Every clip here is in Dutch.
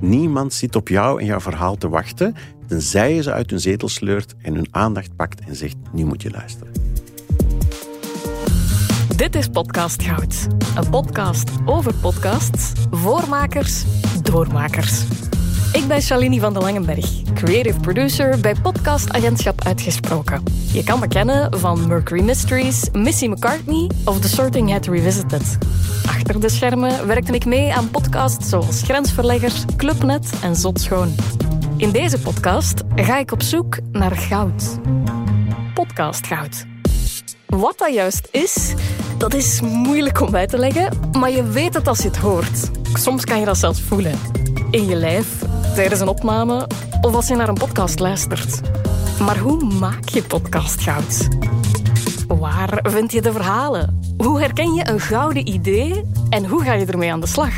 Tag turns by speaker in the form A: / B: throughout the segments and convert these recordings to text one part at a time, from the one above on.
A: Niemand zit op jou en jouw verhaal te wachten, tenzij je ze uit hun zetel sleurt en hun aandacht pakt en zegt, nu moet je luisteren.
B: Dit is Podcast Goud. Een podcast over podcasts, voormakers, doormakers. Ik ben Shalini van de Langenberg, creative producer bij podcastagentschap Uitgesproken. Je kan me kennen van Mercury Mysteries, Missy McCartney of The Sorting Hat Revisited. Achter de schermen werkte ik mee aan podcasts zoals Grensverleggers, Clubnet en Zot Schoon. In deze podcast ga ik op zoek naar goud. Podcastgoud. Wat dat juist is, dat is moeilijk om uit te leggen, maar je weet het als je het hoort. Soms kan je dat zelfs voelen. In je lijf, tijdens een opname of als je naar een podcast luistert. Maar hoe maak je podcastgoud? Waar vind je de verhalen? Hoe herken je een gouden idee en hoe ga je ermee aan de slag?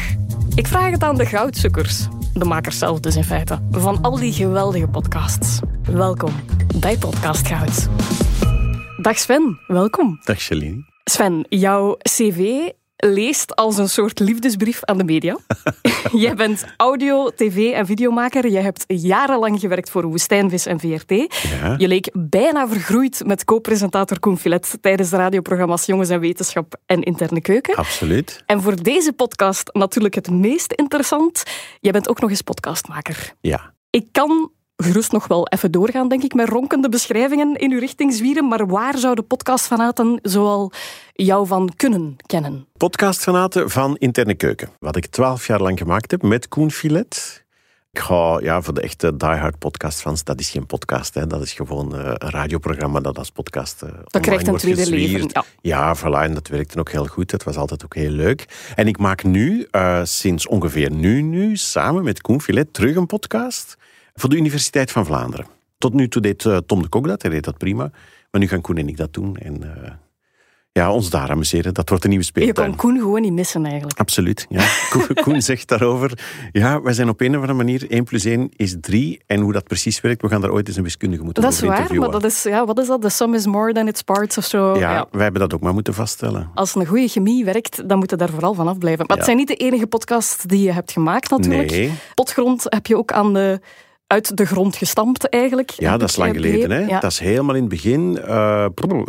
B: Ik vraag het aan de goudzoekers, de makers zelf dus in feite, van al die geweldige podcasts. Welkom bij Podcast Goud. Dag Sven, welkom.
A: Dag Shalini.
B: Sven, jouw cv leest als een soort liefdesbrief aan de media. Jij bent audio, tv en videomaker. Je hebt jarenlang gewerkt voor Woestijnvis en VRT.
A: Ja.
B: Je leek bijna vergroeid met co-presentator Koen Filet tijdens de radioprogramma's Jongens en Wetenschap en Interne Keuken.
A: Absoluut.
B: En voor deze podcast natuurlijk het meest interessant. Jij bent ook nog eens podcastmaker.
A: Ja.
B: Ik kan gerust nog wel even doorgaan, denk ik, met ronkende beschrijvingen in uw richting zwieren. Maar waar zouden podcastfanaten zoal jou van kunnen kennen?
A: Podcastfanaten van Interne Keuken. Wat ik twaalf jaar lang gemaakt heb met Koen Filet. Ik ga ja, voor de echte diehard podcastfans, dat is geen podcast. Hè. Dat is gewoon eh, een radioprogramma dat als podcast uh,
B: Dat krijgt een tweede leven. Ja.
A: ja, voilà, en dat werkte ook heel goed. Het was altijd ook heel leuk. En ik maak nu, uh, sinds ongeveer nu, nu, samen met Koen Filet, terug een podcast voor de Universiteit van Vlaanderen. Tot nu toe deed uh, Tom de Kok dat, hij deed dat prima. Maar nu gaan Koen en ik dat doen. En uh, ja, ons daar amuseren. Dat wordt een nieuwe speeltuin.
B: Je kan Koen gewoon niet missen eigenlijk.
A: Absoluut, ja. Koen zegt daarover, ja, wij zijn op een of andere manier 1 plus 1 is 3. En hoe dat precies werkt, we gaan daar ooit eens een wiskundige moeten
B: Dat is waar, maar dat is, ja, wat is dat? The sum is more than its parts of zo.
A: Ja, ja, wij hebben dat ook maar moeten vaststellen.
B: Als een goede chemie werkt, dan moet je daar vooral van afblijven. Maar
A: Ja.
B: het zijn niet de enige podcasts die je hebt gemaakt natuurlijk.
A: Nee.
B: Potgrond heb je ook aan de, uit de grond gestampt eigenlijk.
A: Ja,
B: Heb
A: dat is
B: ik,
A: lang
B: eh,
A: geleden. Hè?
B: Ja.
A: Dat is helemaal in het begin.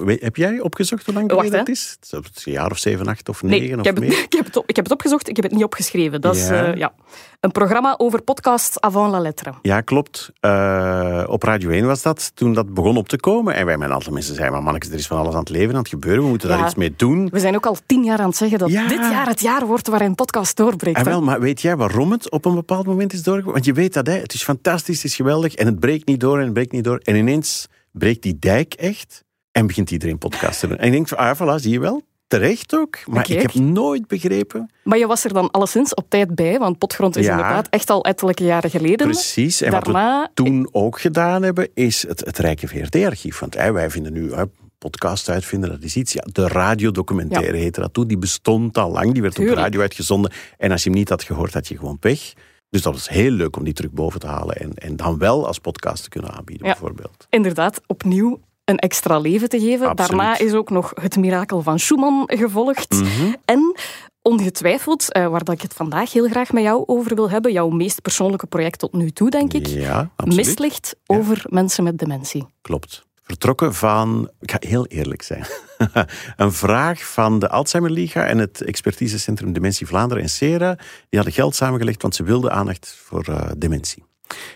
A: weet- heb jij opgezocht hoe lang
B: Wacht,
A: geleden
B: hè.
A: het is? Het een jaar of zeven, acht of
B: Nee,
A: negen
B: ik
A: of
B: heb, het,
A: meer?
B: ik, heb het, op- ik heb het opgezocht, ik heb het niet opgeschreven. Dat is
A: Ja.
B: eh, ja, een programma over podcasts avant la lettre.
A: Ja, klopt. Eh, op Radio 1 was dat, toen dat begon op te komen. En wij met een aantal mensen zeiden, maar mannetjes, er is van alles aan het leven, aan het gebeuren. We moeten daar iets mee doen.
B: We zijn ook al tien jaar aan het zeggen dat
A: Ja.
B: dit jaar het jaar wordt waarin podcast doorbreekt.
A: En
B: hè?
A: wel, maar weet jij waarom het op een bepaald moment is doorgegaan? Want je weet dat, hè? het is fantastisch, het is geweldig. En het breekt niet door en het breekt niet door. En ineens breekt die dijk echt en begint iedereen podcast te doen. En ik denk van, ah, voilà, zie je wel. Terecht ook. Maar
B: Kijk.
A: ik heb nooit begrepen...
B: Maar je was er dan alleszins op tijd bij, want Potgrond is
A: Ja.
B: inderdaad echt al ettelijke jaren geleden.
A: Precies. En wat we
B: Daarna,
A: toen ook gedaan hebben, is het, het Rijke VRT-archief. Want wij vinden nu, hè, podcast uitvinden, dat is iets. Ja, de radiodocumentaire heette dat toen. Die bestond al lang, die werd op de radio uitgezonden. En als je hem niet had gehoord, had je gewoon pech. Dus dat was heel leuk om die terug boven te halen. En, en dan wel als podcast te kunnen aanbieden,
B: Ja.
A: bijvoorbeeld.
B: inderdaad opnieuw een extra leven te geven.
A: Absoluut.
B: Daarna is ook nog het mirakel van Schumann gevolgd.
A: Mhm.
B: En ongetwijfeld, eh, waar dat ik het vandaag heel graag met jou over wil hebben, jouw meest persoonlijke project tot nu toe, denk ik.
A: Ja, absoluut.
B: Mistlicht over mensen met dementie.
A: Klopt. Vertrokken van, ik ga heel eerlijk zijn, een vraag van de Alzheimer Liga en het expertisecentrum Dementie Vlaanderen en SERA. Die hadden geld samengelegd, want ze wilden aandacht voor eh, dementie.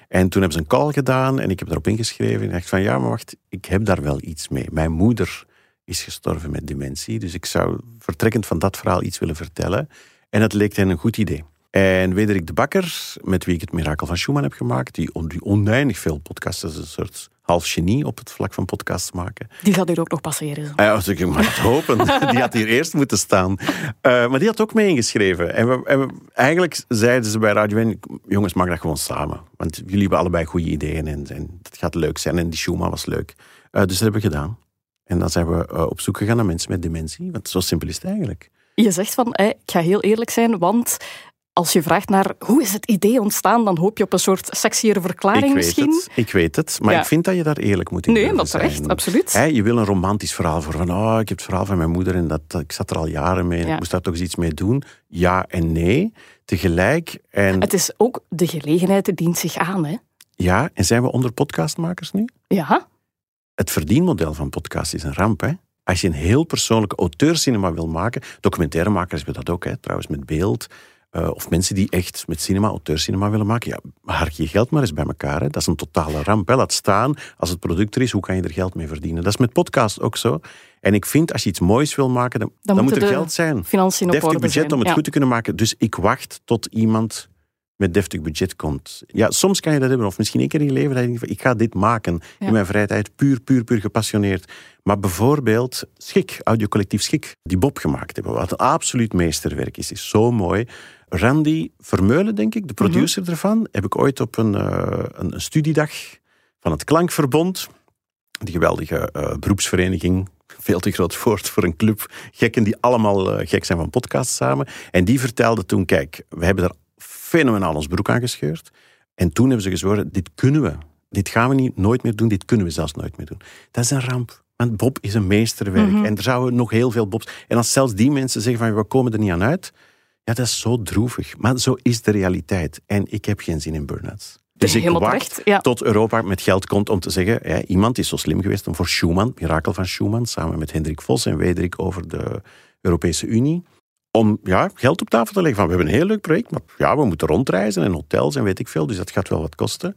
A: En toen hebben ze een call gedaan en ik heb daarop ingeschreven. En dacht van, ja, maar wacht, ik heb daar wel iets mee. Mijn moeder is gestorven met dementie, dus ik zou vertrekkend van dat verhaal iets willen vertellen. En het leek hen een goed idee. En Wederik de Bakker, met wie ik het Mirakel van Schumann heb gemaakt, die oneindig veel podcasts, dat is een soort half genie op het vlak van podcasts maken.
B: Die gaat hier ook nog passeren. zo.
A: Ja, als ik mag het hopen. Die had hier eerst moeten staan. Eh, maar die had ook mee ingeschreven. En, we, en we- eigenlijk zeiden ze bij Radio 1, jongens, maak dat gewoon samen. Want jullie hebben allebei goede ideeën en, en dat gaat leuk zijn. En die Schumann was leuk. Eh, dus dat hebben we gedaan. En dan zijn we eh, op zoek gegaan naar mensen met dementie. Want zo simpel is het eigenlijk.
B: Je zegt van, ik ga heel eerlijk zijn, want als je vraagt naar hoe is het idee ontstaan, dan hoop je op een soort sexiere verklaring
A: ik weet
B: misschien.
A: het. Ik weet het. Maar
B: Ja.
A: ik vind dat je daar eerlijk moet in
B: Nee,
A: durven
B: dat terecht,
A: zijn.
B: absoluut.
A: Je wil een romantisch verhaal voor van, oh, ik heb het verhaal van mijn moeder en dat, dat- ik zat er al jaren mee en
B: Ja.
A: ik moest daar toch eens iets mee doen. Ja en nee. tegelijk. En,
B: Het is ook de gelegenheid, die dient zich aan. Hè?
A: ja, en zijn we onder podcastmakers nu?
B: Ja,
A: Het verdienmodel van podcast is een ramp. Hè? Als je een heel persoonlijke auteurcinema wil maken, documentairemakers hebben dat ook, hè, trouwens met beeld, eh, of mensen die echt met cinema, auteurcinema willen maken, ja, hark je geld maar eens bij elkaar. Hè. Dat is een totale ramp. Hè. Laat staan, als het product er is, hoe kan je er geld mee verdienen? Dat is met podcast ook zo. En ik vind, als je iets moois wil maken, dan, dan, moet er geld zijn.
B: financiën
A: Deftig budget
B: zijn.
A: om het
B: Ja.
A: goed te kunnen maken. Dus ik wacht tot iemand met deftig budget komt. Ja, soms kan je dat hebben, of misschien één keer in je leven, dat je denkt van, ik ga dit maken
B: Ja.
A: in mijn vrije tijd, puur, puur, puur gepassioneerd. Maar bijvoorbeeld Schik, audiocollectief Schik, die Bob gemaakt hebben, wat een absoluut meesterwerk is, is zo mooi. Randy Vermeulen, denk ik, de
B: Mhm.
A: producer ervan, heb ik ooit op een, eh, een, een studiedag van het Klankverbond, die geweldige eh, beroepsvereniging, veel te groot woord voor een club, gekken die allemaal eh, gek zijn van podcasts samen. En die vertelde toen, kijk, we hebben daar fenomenaal ons broek aan gescheurd. En toen hebben ze gezworen, dit kunnen we. Dit gaan we niet, nooit meer doen, dit kunnen we zelfs nooit meer doen. Dat is een ramp. Want Bob is een meesterwerk.
B: Mhm.
A: En er zouden nog heel veel Bobs... En als zelfs die mensen zeggen van, we komen er niet aan uit... Ja, dat is zo droevig. Maar zo is de realiteit. En ik heb geen zin in burn-outs. Dus ik
B: Helemaal
A: wacht
B: ja.
A: tot Europa met geld komt om te zeggen... Ja, iemand is zo slim geweest om voor Schuman, Mirakel van Schuman... samen met Hendrik Vos en Wederik over de Europese Unie... om ja, geld op tafel te leggen. Van, we hebben een heel leuk project, maar ja, we moeten rondreizen en hotels en weet ik veel. Dus dat gaat wel wat kosten.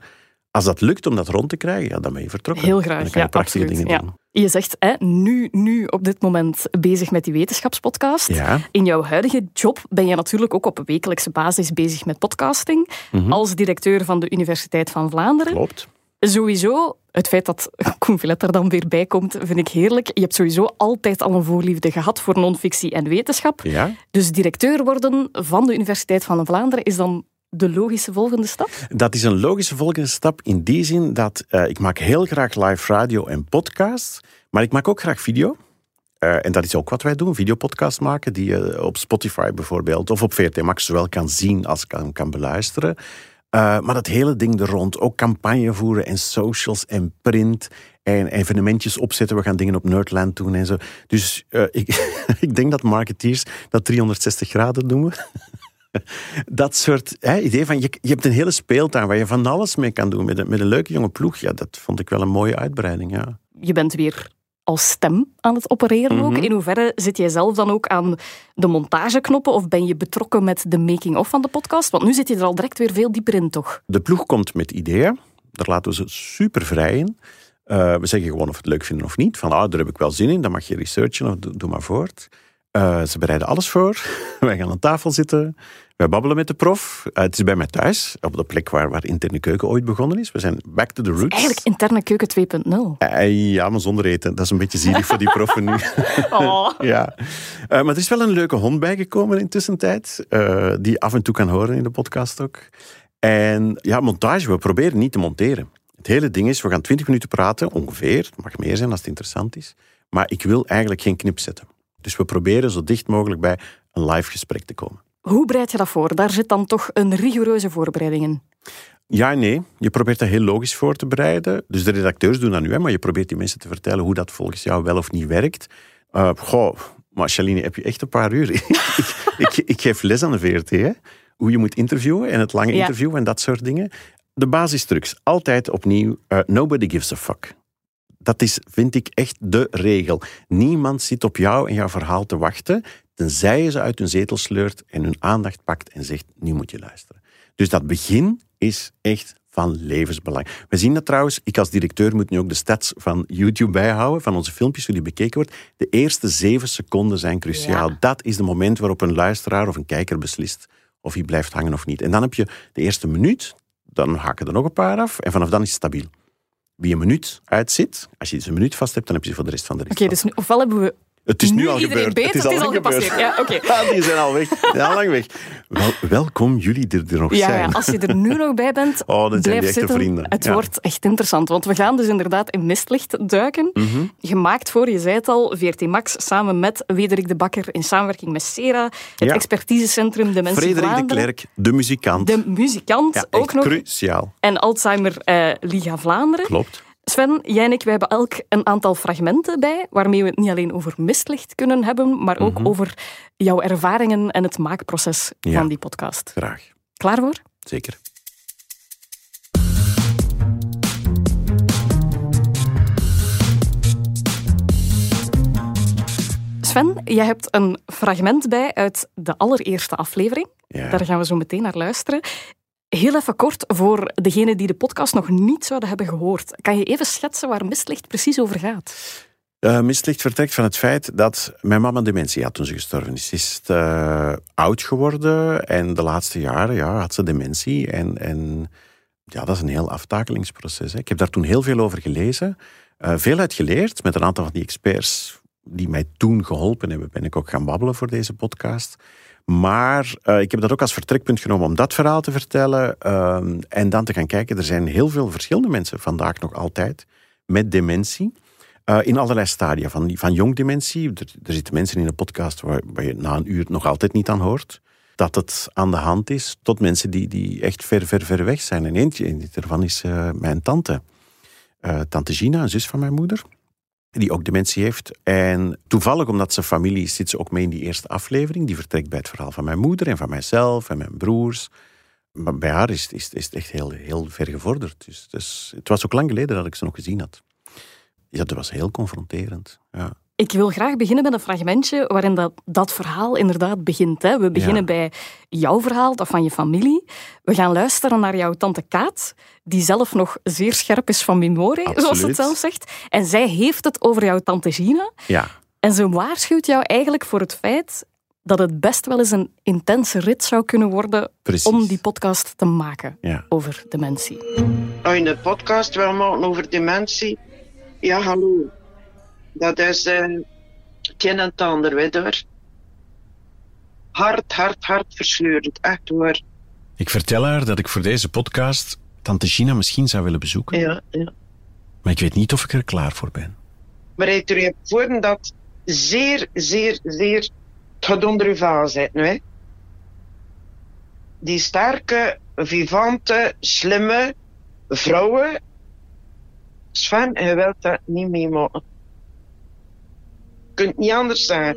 A: Als dat lukt om dat rond te krijgen, ja, dan ben je vertrokken.
B: Heel
A: Dan
B: graag,
A: kan je
B: ja,
A: prachtige
B: absoluut.
A: dingen
B: Ja.
A: doen.
B: Je zegt hè, nu, nu op dit moment bezig met die wetenschapspodcast.
A: Ja,
B: In jouw huidige job ben je natuurlijk ook op wekelijkse basis bezig met podcasting.
A: Mhm.
B: Als directeur van de Universiteit van Vlaanderen.
A: klopt.
B: Sowieso, het feit dat Koen Villet er dan weer bij komt, vind ik heerlijk. Je hebt sowieso altijd al een voorliefde gehad voor non-fictie en wetenschap.
A: Ja,
B: Dus directeur worden van de Universiteit van Vlaanderen is dan de logische volgende stap?
A: Dat is een logische volgende stap in die zin dat eh, ik maak heel graag live radio en podcasts, maar ik maak ook graag video. Eh, en dat is ook wat wij doen, videopodcasts maken, die je op Spotify bijvoorbeeld of op VRT Max zowel kan zien als kan, kan beluisteren. Eh, maar dat hele ding er rond, ook campagne voeren en socials en print en evenementjes opzetten. We gaan dingen op Nerdland doen en zo. Dus eh, ik, ik denk dat marketeers dat 360 graden noemen. dat soort hè, idee van, je, je hebt een hele speeltuin waar je van alles mee kan doen met een, met een leuke jonge ploeg. Ja, dat vond ik wel een mooie uitbreiding, ja.
B: Je bent weer als stem aan het opereren ook.
A: Mhm.
B: In hoeverre zit jij zelf dan ook aan de montageknoppen of ben je betrokken met de making-of van de podcast? Want nu zit je er al direct weer veel dieper in, toch?
A: De ploeg komt met ideeën. Daar laten we ze super vrij in. Eh, we zeggen gewoon of we het leuk vinden of niet. Van, ah, daar heb ik wel zin in, dan mag je researchen of doe, doe maar voort. Eh, ze bereiden alles voor. Wij gaan aan tafel zitten. Wij babbelen met de prof. Eh, het is bij mij thuis, op de plek waar, waar interne keuken ooit begonnen is. We zijn back to the roots.
B: Eigenlijk interne keuken 2.0.
A: Eh, ja, maar zonder eten. Dat is een beetje zielig voor die proffen nu.
B: Oh.
A: ja. Maar er is wel een leuke hond bijgekomen in tussentijd. eh, die af en toe kan horen in de podcast ook. En ja, montage. We proberen niet te monteren. Het hele ding is, we gaan 20 minuten praten, ongeveer. Het mag meer zijn als het interessant is. Maar ik wil eigenlijk geen knip zetten. Dus we proberen zo dicht mogelijk bij een live gesprek te komen.
B: Hoe bereid je dat voor? Daar zit dan toch een rigoureuze voorbereiding in.
A: Ja, nee. Je probeert dat heel logisch voor te bereiden. Dus de redacteurs doen dat nu, hè, maar je probeert die mensen te vertellen hoe dat volgens jou wel of niet werkt. Eh, goh, maar Shaline, heb je echt een paar uur? ik, ik, ik geef les aan de VRT, hè? hoe je moet interviewen en het lange
B: Ja.
A: interview en dat soort dingen. De basistrucs, altijd opnieuw, eh, nobody gives a fuck. Dat is, vind ik, echt de regel. Niemand zit op jou en jouw verhaal te wachten, tenzij je ze uit hun zetel sleurt en hun aandacht pakt en zegt, nu moet je luisteren. Dus dat begin is echt van levensbelang. We zien dat trouwens, ik als directeur moet nu ook de stats van YouTube bijhouden, van onze filmpjes, hoe die bekeken wordt. De eerste zeven seconden zijn cruciaal.
B: Ja.
A: Dat is de moment waarop een luisteraar of een kijker beslist of hij blijft hangen of niet. En dan heb je de eerste minuut, dan haken er nog een paar af en vanaf dan is het stabiel. Wie een minuut uitzit, als je dus een minuut vast hebt, dan heb je ze voor de rest van de rit.
B: Oké, dus nu- ofwel hebben we
A: Het is nu,
B: nu
A: al gebeurd.
B: het is al
A: gebeurd.
B: Ja.
A: Ah, die zijn al weg. Al lang weg. Wel, welkom jullie er, er nog
B: Ja,
A: zijn.
B: ja, als je er nu nog bij bent,
A: Oh, dan zijn
B: blijf zitten.
A: vrienden.
B: Het
A: Ja.
B: wordt echt interessant, want we gaan dus inderdaad in mistlicht duiken.
A: Mhm.
B: Gemaakt voor, je zei het al, VRT Max samen met Wederik de Bakker in samenwerking met Sera, het
A: Ja.
B: expertisecentrum De Mensen
A: Frederik de
B: Vlaanderen.
A: Klerk, de muzikant.
B: De muzikant
A: ja,
B: ook nog.
A: cruciaal.
B: En Alzheimer eh, Liga Vlaanderen.
A: Klopt.
B: Sven, jij en ik wij hebben elk een aantal fragmenten bij, waarmee we het niet alleen over mistlicht kunnen hebben, maar ook
A: Mhm.
B: over jouw ervaringen en het maakproces
A: Ja.
B: van die podcast.
A: Graag.
B: Klaar voor?
A: Zeker.
B: Sven, jij hebt een fragment bij uit de allereerste aflevering.
A: Ja.
B: Daar gaan we zo meteen naar luisteren. Heel even kort voor degenen die de podcast nog niet zouden hebben gehoord. Kan je even schetsen waar Mistlicht precies over gaat?
A: Uh, Mistlicht vertrekt van het feit dat mijn mama dementie had toen ze gestorven is. Ze is uh, oud geworden en de laatste jaren ja, had ze dementie. En, en ja, dat is een heel aftakelingsproces. Hè. Ik heb daar toen heel veel over gelezen. Uh, veel uit geleerd met een aantal van die experts die mij toen geholpen hebben. Ben ik ook gaan babbelen voor deze podcast. Maar uh, ik heb dat ook als vertrekpunt genomen om dat verhaal te vertellen. Uh, en dan te gaan kijken. Er zijn heel veel verschillende mensen vandaag nog altijd met dementie. Uh, in allerlei stadia. Van, van jong dementie. Er, zitten mensen in een podcast waar, waar, je na een uur nog altijd niet aan hoort. Dat het aan de hand is. Tot mensen die, die echt ver, ver, ver weg zijn. En eentje daarvan is mijn tante. Tante Gina, een zus van mijn moeder. Die ook dementie heeft. En toevallig, omdat ze familie zit ze ook mee in die eerste aflevering. Die vertrekt bij het verhaal van mijn moeder en van mijzelf en mijn broers. Maar bij haar is, is, is het echt heel, heel ver gevorderd. Dus, dus, het was ook lang geleden dat ik ze nog gezien had. Ja, dat was heel confronterend. Ja.
B: Ik wil graag beginnen met een fragmentje waarin dat, dat verhaal inderdaad begint. Hè. We beginnen ja. bij jouw verhaal, dat van je familie. We gaan luisteren naar jouw tante Kaat, die zelf nog zeer scherp is van memorie,
A: Absoluut.
B: zoals ze het zelf zegt. En zij heeft het over jouw tante Gina.
A: Ja.
B: En ze waarschuwt jou eigenlijk voor het feit dat het best wel eens een intense rit zou kunnen worden
A: Precies.
B: om die podcast te maken
A: Ja.
B: over dementie.
C: Als je een podcast wil maken over dementie, ja, hallo. Dat is uh, een en het ander, weet hoor. Hard, hard, hard verscheurend, echt hoor.
A: Ik vertel haar dat ik voor deze podcast tante Gina misschien zou willen bezoeken.
C: Ja, ja.
A: Maar ik weet niet of ik er klaar voor ben.
C: Maar hij er voor dat zeer, zeer, zeer... Het gaat onder uw vaal zitten, hè. Die sterke, vivante, slimme vrouwen... Sven, je wilt dat niet meemaken. Je kunt niet anders zeggen.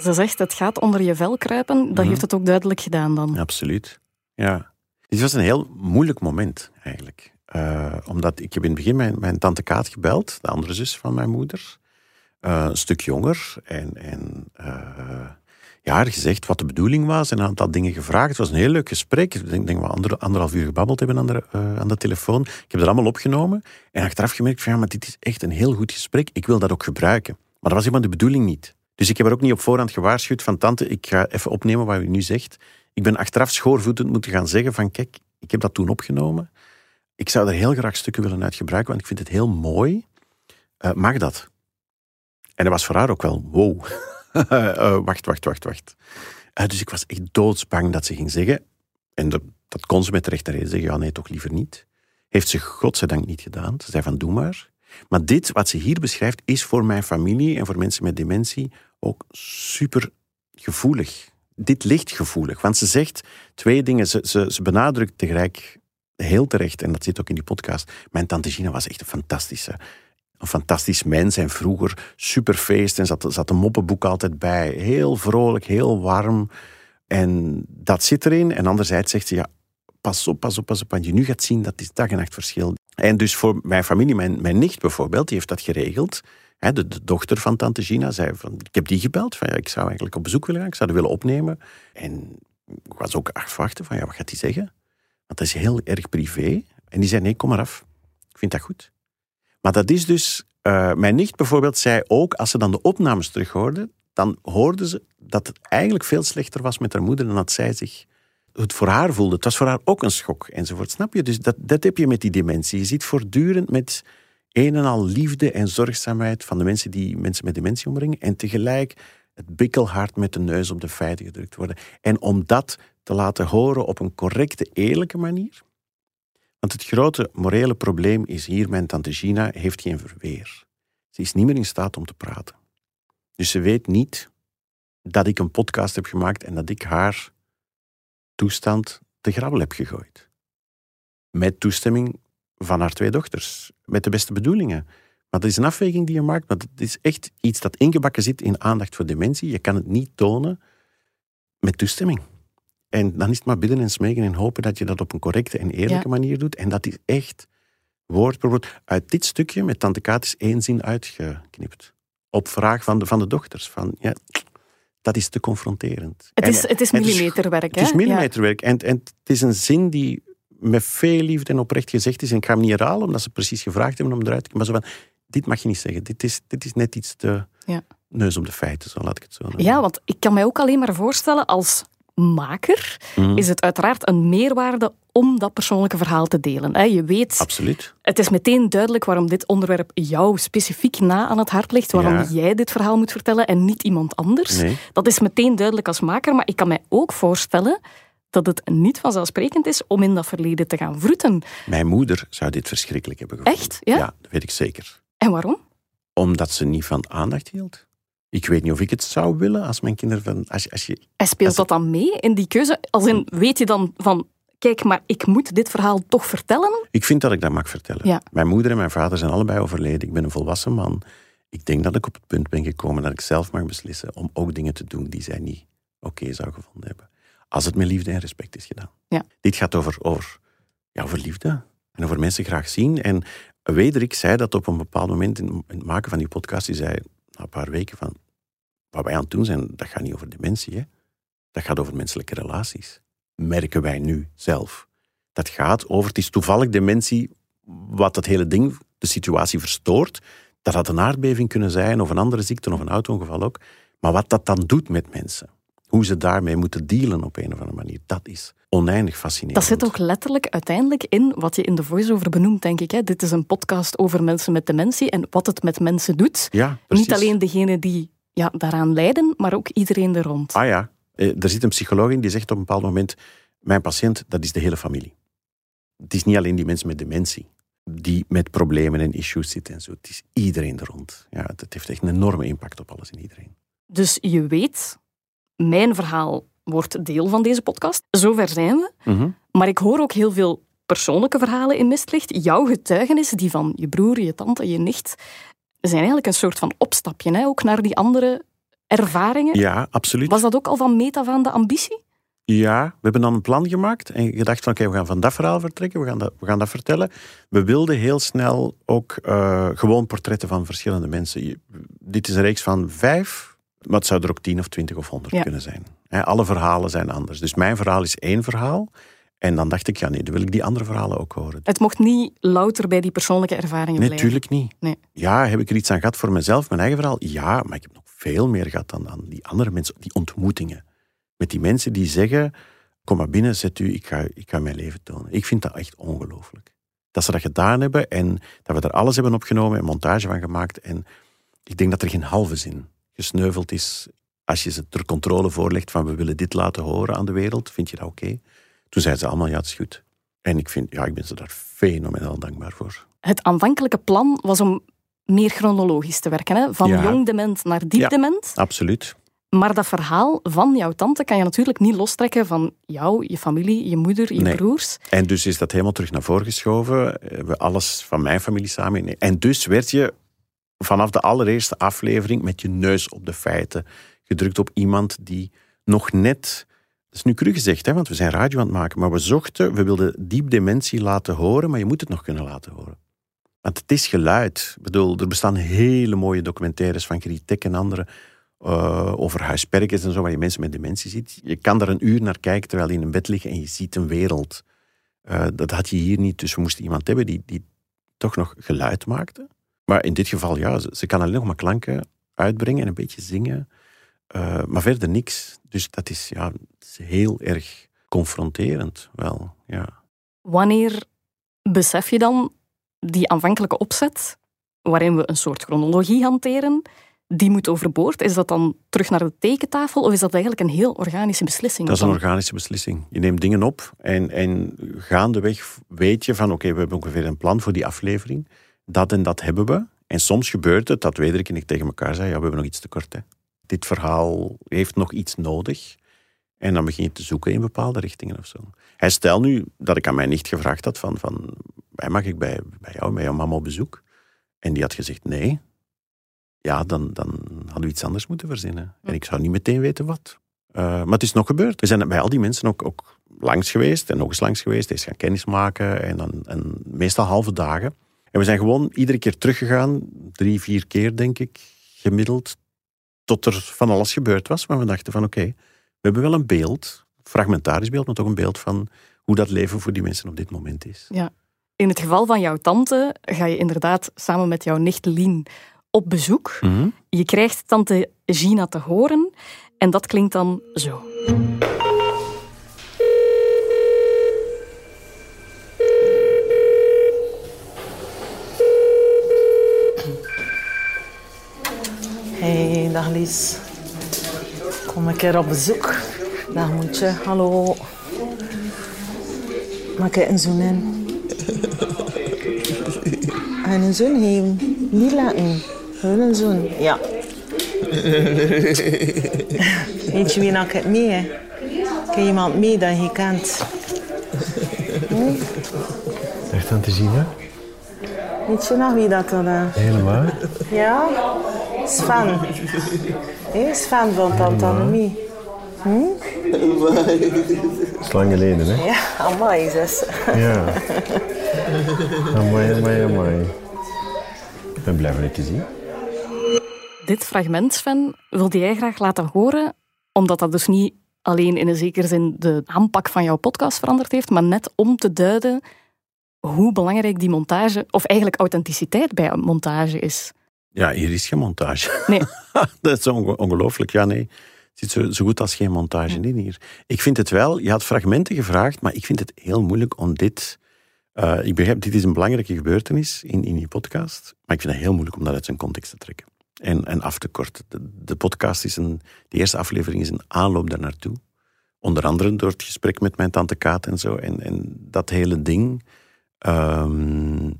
B: Ze zegt, het gaat onder je vel kruipen. Dat
A: Mhm.
B: heeft het ook duidelijk gedaan dan.
A: Absoluut. Ja. Dit was een heel moeilijk moment, eigenlijk. Uh, omdat ik heb in het begin mijn, mijn tante Kaat gebeld, de andere zus van mijn moeder. Uh, een stuk jonger. En, en uh, ja, haar gezegd wat de bedoeling was en een aantal dingen gevraagd. Het was een heel leuk gesprek. Ik denk dat we ander, anderhalf uur gebabbeld hebben aan de, aan de telefoon. Ik heb dat allemaal opgenomen. En achteraf gemerkt van ja, maar dit is echt een heel goed gesprek. Ik wil dat ook gebruiken. Maar dat was helemaal de bedoeling niet. Dus ik heb er ook niet op voorhand gewaarschuwd van tante, ik ga even opnemen wat u nu zegt. Ik ben achteraf schoorvoetend moeten gaan zeggen van kijk, ik heb dat toen opgenomen. Ik zou er heel graag stukken willen uit gebruiken, want ik vind het heel mooi. Uh, mag dat? En dat was voor haar ook wel, wow. uh, wacht, wacht, wacht, wacht. Uh, dus ik was echt doodsbang dat ze ging zeggen, en dat, kon ze met rechte reden zeggen, ja nee, toch liever niet. Heeft ze godzijdank niet gedaan. Ze zei van, doe maar. Maar dit, wat ze hier beschrijft, is voor mijn familie en voor mensen met dementie ook super gevoelig. Dit ligt gevoelig, want ze zegt twee dingen. Ze, ze, ze benadrukt tegelijk heel terecht, en dat zit ook in die podcast. Mijn tante Gina was echt een fantastische, een fantastisch mens. En vroeger superfeest en zat, zat een moppenboek altijd bij. Heel vrolijk, heel warm. En dat zit erin. En anderzijds zegt ze, ja, pas op, pas op, pas op. Want je nu gaat zien, dat is dag en nacht verschil. En dus voor mijn familie, mijn, mijn nicht bijvoorbeeld, die heeft dat geregeld. De, dochter van tante Gina zei van, ik heb die gebeld. Van, ja, ik zou eigenlijk op bezoek willen gaan, ik zou dat willen opnemen. En ik was ook afwachten van, ja, wat gaat die zeggen? Want dat is heel erg privé. En die zei, nee, kom maar af. Ik vind dat goed. Maar dat is dus... Uh, mijn nicht bijvoorbeeld zei ook, als ze dan de opnames terughoorde, dan hoorde ze dat het eigenlijk veel slechter was met haar moeder dan dat zij zich het voor haar voelde. Het was voor haar ook een schok, enzovoort. Snap je? Dus dat, dat heb je met die dementie. Je zit voortdurend met een en al liefde en zorgzaamheid van de mensen die mensen met dementie omringen. En tegelijk het bikkelhard met de neus op de feiten gedrukt worden. En om dat te laten horen op een correcte, eerlijke manier. Want het grote morele probleem is hier, mijn tante Gina heeft geen verweer. Ze is niet meer in staat om te praten. Dus ze weet niet dat ik een podcast heb gemaakt en dat ik haar toestand te grabbel heb gegooid. Met toestemming van haar twee dochters. Met de beste bedoelingen. Maar dat is een afweging die je maakt. Maar het is echt iets dat ingebakken zit in aandacht voor dementie. Je kan het niet tonen met toestemming. En dan is het maar bidden en smeken en hopen dat je dat op een correcte en eerlijke
B: Ja.
A: manier doet. En dat is echt woord per woord. Uit dit stukje met Tante Kaat is één zin uitgeknipt. Op vraag van de, van de dochters. Van, ja, dat is te confronterend.
B: Het
A: En-
B: is, het is millimeterwerk,
A: Het
B: hè?
A: is millimeterwerk. En, en het is een zin die met veel liefde en oprecht gezegd is. En ik ga hem niet herhalen, omdat ze precies gevraagd hebben om eruit te komen. Maar zo van, dit mag je niet zeggen. Dit is, dit is net iets te
B: Ja.
A: neus op de feiten, zo laat ik het zo noemen.
B: Ja, want ik kan mij ook alleen maar voorstellen, als maker
A: Mhm.
B: is het uiteraard een meerwaarde om dat persoonlijke verhaal te delen. Je weet,
A: Absoluut.
B: het is meteen duidelijk waarom dit onderwerp jou specifiek na aan het hart ligt, waarom
A: Ja.
B: jij dit verhaal moet vertellen en niet iemand anders.
A: Nee.
B: Dat is meteen duidelijk als maker, maar ik kan mij ook voorstellen dat het niet vanzelfsprekend is om in dat verleden te gaan vroeten.
A: Mijn moeder zou dit verschrikkelijk hebben gevonden.
B: Echt? Ja?
A: Ja, dat weet ik zeker.
B: En waarom?
A: Omdat ze niet van aandacht hield. Ik weet niet of ik het zou willen als mijn kinderen van... Als, je- als je,
B: En speelt
A: Als-
B: dat dan mee in die keuze? Als in, weet je dan van, kijk, maar ik moet dit verhaal toch vertellen?
A: ik vind dat ik dat mag vertellen.
B: Ja.
A: Mijn moeder en mijn vader zijn allebei overleden. Ik ben een volwassen man. Ik denk dat ik op het punt ben gekomen dat ik zelf mag beslissen om ook dingen te doen die zij niet oké zou gevonden hebben. Als het met liefde en respect is gedaan.
B: Ja.
A: Dit gaat over, over, ja, over liefde en over mensen graag zien. En Wederik zei dat op een bepaald moment in, in het maken van die podcast. Die zei na een paar weken van, wat wij aan het doen zijn, dat gaat niet over dementie. Hè? Dat gaat over menselijke relaties. Merken wij nu zelf. Dat gaat over, het is toevallig dementie wat het hele ding, de situatie verstoort. Dat had een aardbeving kunnen zijn, of een andere ziekte, of een auto-ongeval ook. Maar wat dat dan doet met mensen, hoe ze daarmee moeten dealen op een of andere manier, dat is oneindig fascinerend.
B: Dat zit ook letterlijk uiteindelijk in wat je in de voice-over benoemt, denk ik. Hè. Dit is een podcast over mensen met dementie en wat het met mensen doet.
A: Ja.
B: Niet alleen degenen die ja, daaraan lijden, maar ook iedereen er rond.
A: Ah ja, er zit een psycholoog in die zegt op een bepaald moment: Mijn patiënt, dat is de hele familie. Het is niet alleen die mensen met dementie die met problemen en issues zitten en zo. Het is iedereen er rond. Ja, het heeft echt een enorme impact op alles en iedereen.
B: Dus je weet, mijn verhaal wordt deel van deze podcast. Zover zijn we.
A: Mhm.
B: Maar ik hoor ook heel veel persoonlijke verhalen in Mistlicht. Jouw getuigenissen, die van je broer, je tante, je nicht, zijn eigenlijk een soort van opstapje, hè? ook naar die andere ervaringen.
A: Ja, absoluut.
B: Was dat ook al van meet af aan de ambitie?
A: Ja, we hebben dan een plan gemaakt en gedacht van oké, we gaan van dat verhaal vertrekken, we gaan dat, we gaan dat vertellen. We wilden heel snel ook eh, gewoon portretten van verschillende mensen. Je- dit is een reeks van vijf, maar het zou er ook tien of twintig of honderd
B: Ja.
A: kunnen zijn. Alle verhalen zijn anders. Dus mijn verhaal is één verhaal. En dan dacht ik, ja nee, dan wil ik die andere verhalen ook horen.
B: Het mocht niet louter bij die persoonlijke ervaringen
A: Nee,
B: blijven.
A: natuurlijk niet.
B: Nee.
A: Ja, heb ik er iets aan gehad voor mezelf, mijn eigen verhaal? Ja, maar ik heb nog veel meer gehad dan, dan die andere mensen, die ontmoetingen. Met die mensen die zeggen, kom maar binnen, zet u, ik ga, ik ga mijn leven tonen. Ik vind dat echt ongelooflijk. Dat ze dat gedaan hebben en dat we er alles hebben opgenomen en montage van gemaakt. En ik denk dat er geen halve zin gesneuveld is als je ze ter controle voorlegt van we willen dit laten horen aan de wereld. Vind je dat oké? Toen zeiden ze allemaal, ja, het is goed. En ik, vind, ja, ik ben ze daar fenomenaal dankbaar voor.
B: Het aanvankelijke plan was om meer chronologisch te werken. Hè? Van
A: Ja.
B: jong dement naar diep
A: Ja.
B: dement.
A: Absoluut.
B: Maar dat verhaal van jouw tante kan je natuurlijk niet lostrekken van jou, je familie, je moeder, je
A: Nee.
B: broers.
A: En dus is dat helemaal terug naar voren geschoven. We hebben alles van mijn familie samen. En dus werd je vanaf de allereerste aflevering met je neus op de feiten gedrukt op iemand die nog net. Dat is nu cru gezegd, hè, want we zijn radio aan het maken. Maar we zochten, we wilden diep dementie laten horen, maar je moet het nog kunnen laten horen. Want het is geluid. Ik bedoel, er bestaan hele mooie documentaires van Gritek en anderen eh, over huisperkens en zo, waar je mensen met dementie ziet. Je kan daar een uur naar kijken terwijl je in een bed ligt en je ziet een wereld. Eh, dat had je hier niet, dus we moesten iemand hebben die, die toch nog geluid maakte. Maar in dit geval, ja, ze, kan alleen nog maar klanken uitbrengen en een beetje zingen. Eh, maar verder niks. Dus dat is, ja, is heel erg confronterend wel. Ja.
B: Wanneer besef je dan die aanvankelijke opzet, waarin we een soort chronologie hanteren, die moet overboord? Is dat dan terug naar de tekentafel of is dat eigenlijk een heel organische beslissing?
A: Dat is een organische beslissing. Je neemt dingen op en, en gaandeweg weet je van oké, we hebben ongeveer een plan voor die aflevering. Dat en dat hebben we. En soms gebeurt het dat Wederik en ik tegen elkaar zeggen, ja, we hebben nog iets te kort. Hè. Dit verhaal heeft nog iets nodig. En dan begin je te zoeken in bepaalde richtingen of zo. Hij stelt nu dat ik aan mijn nicht gevraagd had van, van mag ik bij, bij jou, bij jouw mama op bezoek? En die had gezegd nee. Ja, dan, dan hadden we iets anders moeten verzinnen. En ik zou niet meteen weten wat. Uh, maar het is nog gebeurd. We zijn bij al die mensen ook, ook langs geweest en nog eens langs geweest. Eens gaan kennismaken en, dan, en meestal halve dagen. En we zijn gewoon iedere keer teruggegaan, drie, vier keer denk ik, gemiddeld, tot er van alles gebeurd was. Maar we dachten van oké, we hebben wel een beeld, fragmentarisch beeld, maar toch een beeld van hoe dat leven voor die mensen op dit moment is.
B: Ja. In het geval van jouw tante ga je inderdaad samen met jouw nicht Lien op bezoek.
A: Mhm.
B: Je krijgt tante Gina te horen en dat klinkt dan zo.
D: Hey, dag Lies. Kom een keer op bezoek. Dag moetje, hallo. Maak je een zoen in? En een zoen geven. Niet laten. Gewoon een zoen. Ja. Weet je wie nou het mee? hè? Ken je iemand mee dat je kent?
E: Echt aan te zien, hè?
D: Weet je nog wie dat er... eh,
E: Helemaal.
D: Ja? Sven. Hé, Sven van Tante Annemie.
E: Dat is lang geleden, hè?
D: Ja, amai, zus.
E: Ja. Amai, amai, amai. Ik ben blij van je te zien.
B: Dit fragment, Sven, wilde jij graag laten horen, omdat dat dus niet alleen in een zekere zin de aanpak van jouw podcast veranderd heeft, maar net om te duiden hoe belangrijk die montage, of eigenlijk authenticiteit bij een montage is.
A: Ja, hier is geen montage.
B: Nee,
A: dat is onge- ongelooflijk. Ja, nee. Er zit zo, zo goed als geen montage in hier. Ik vind het wel, je had fragmenten gevraagd, maar ik vind het heel moeilijk om dit... eh, ik begrijp, dit is een belangrijke gebeurtenis in, in die podcast, maar ik vind het heel moeilijk om dat uit zijn context te trekken. En, en af te korten. De, de podcast is een... De eerste aflevering is een aanloop daar naartoe. Onder andere door het gesprek met mijn tante Kaat en zo. En, en dat hele ding... ehm,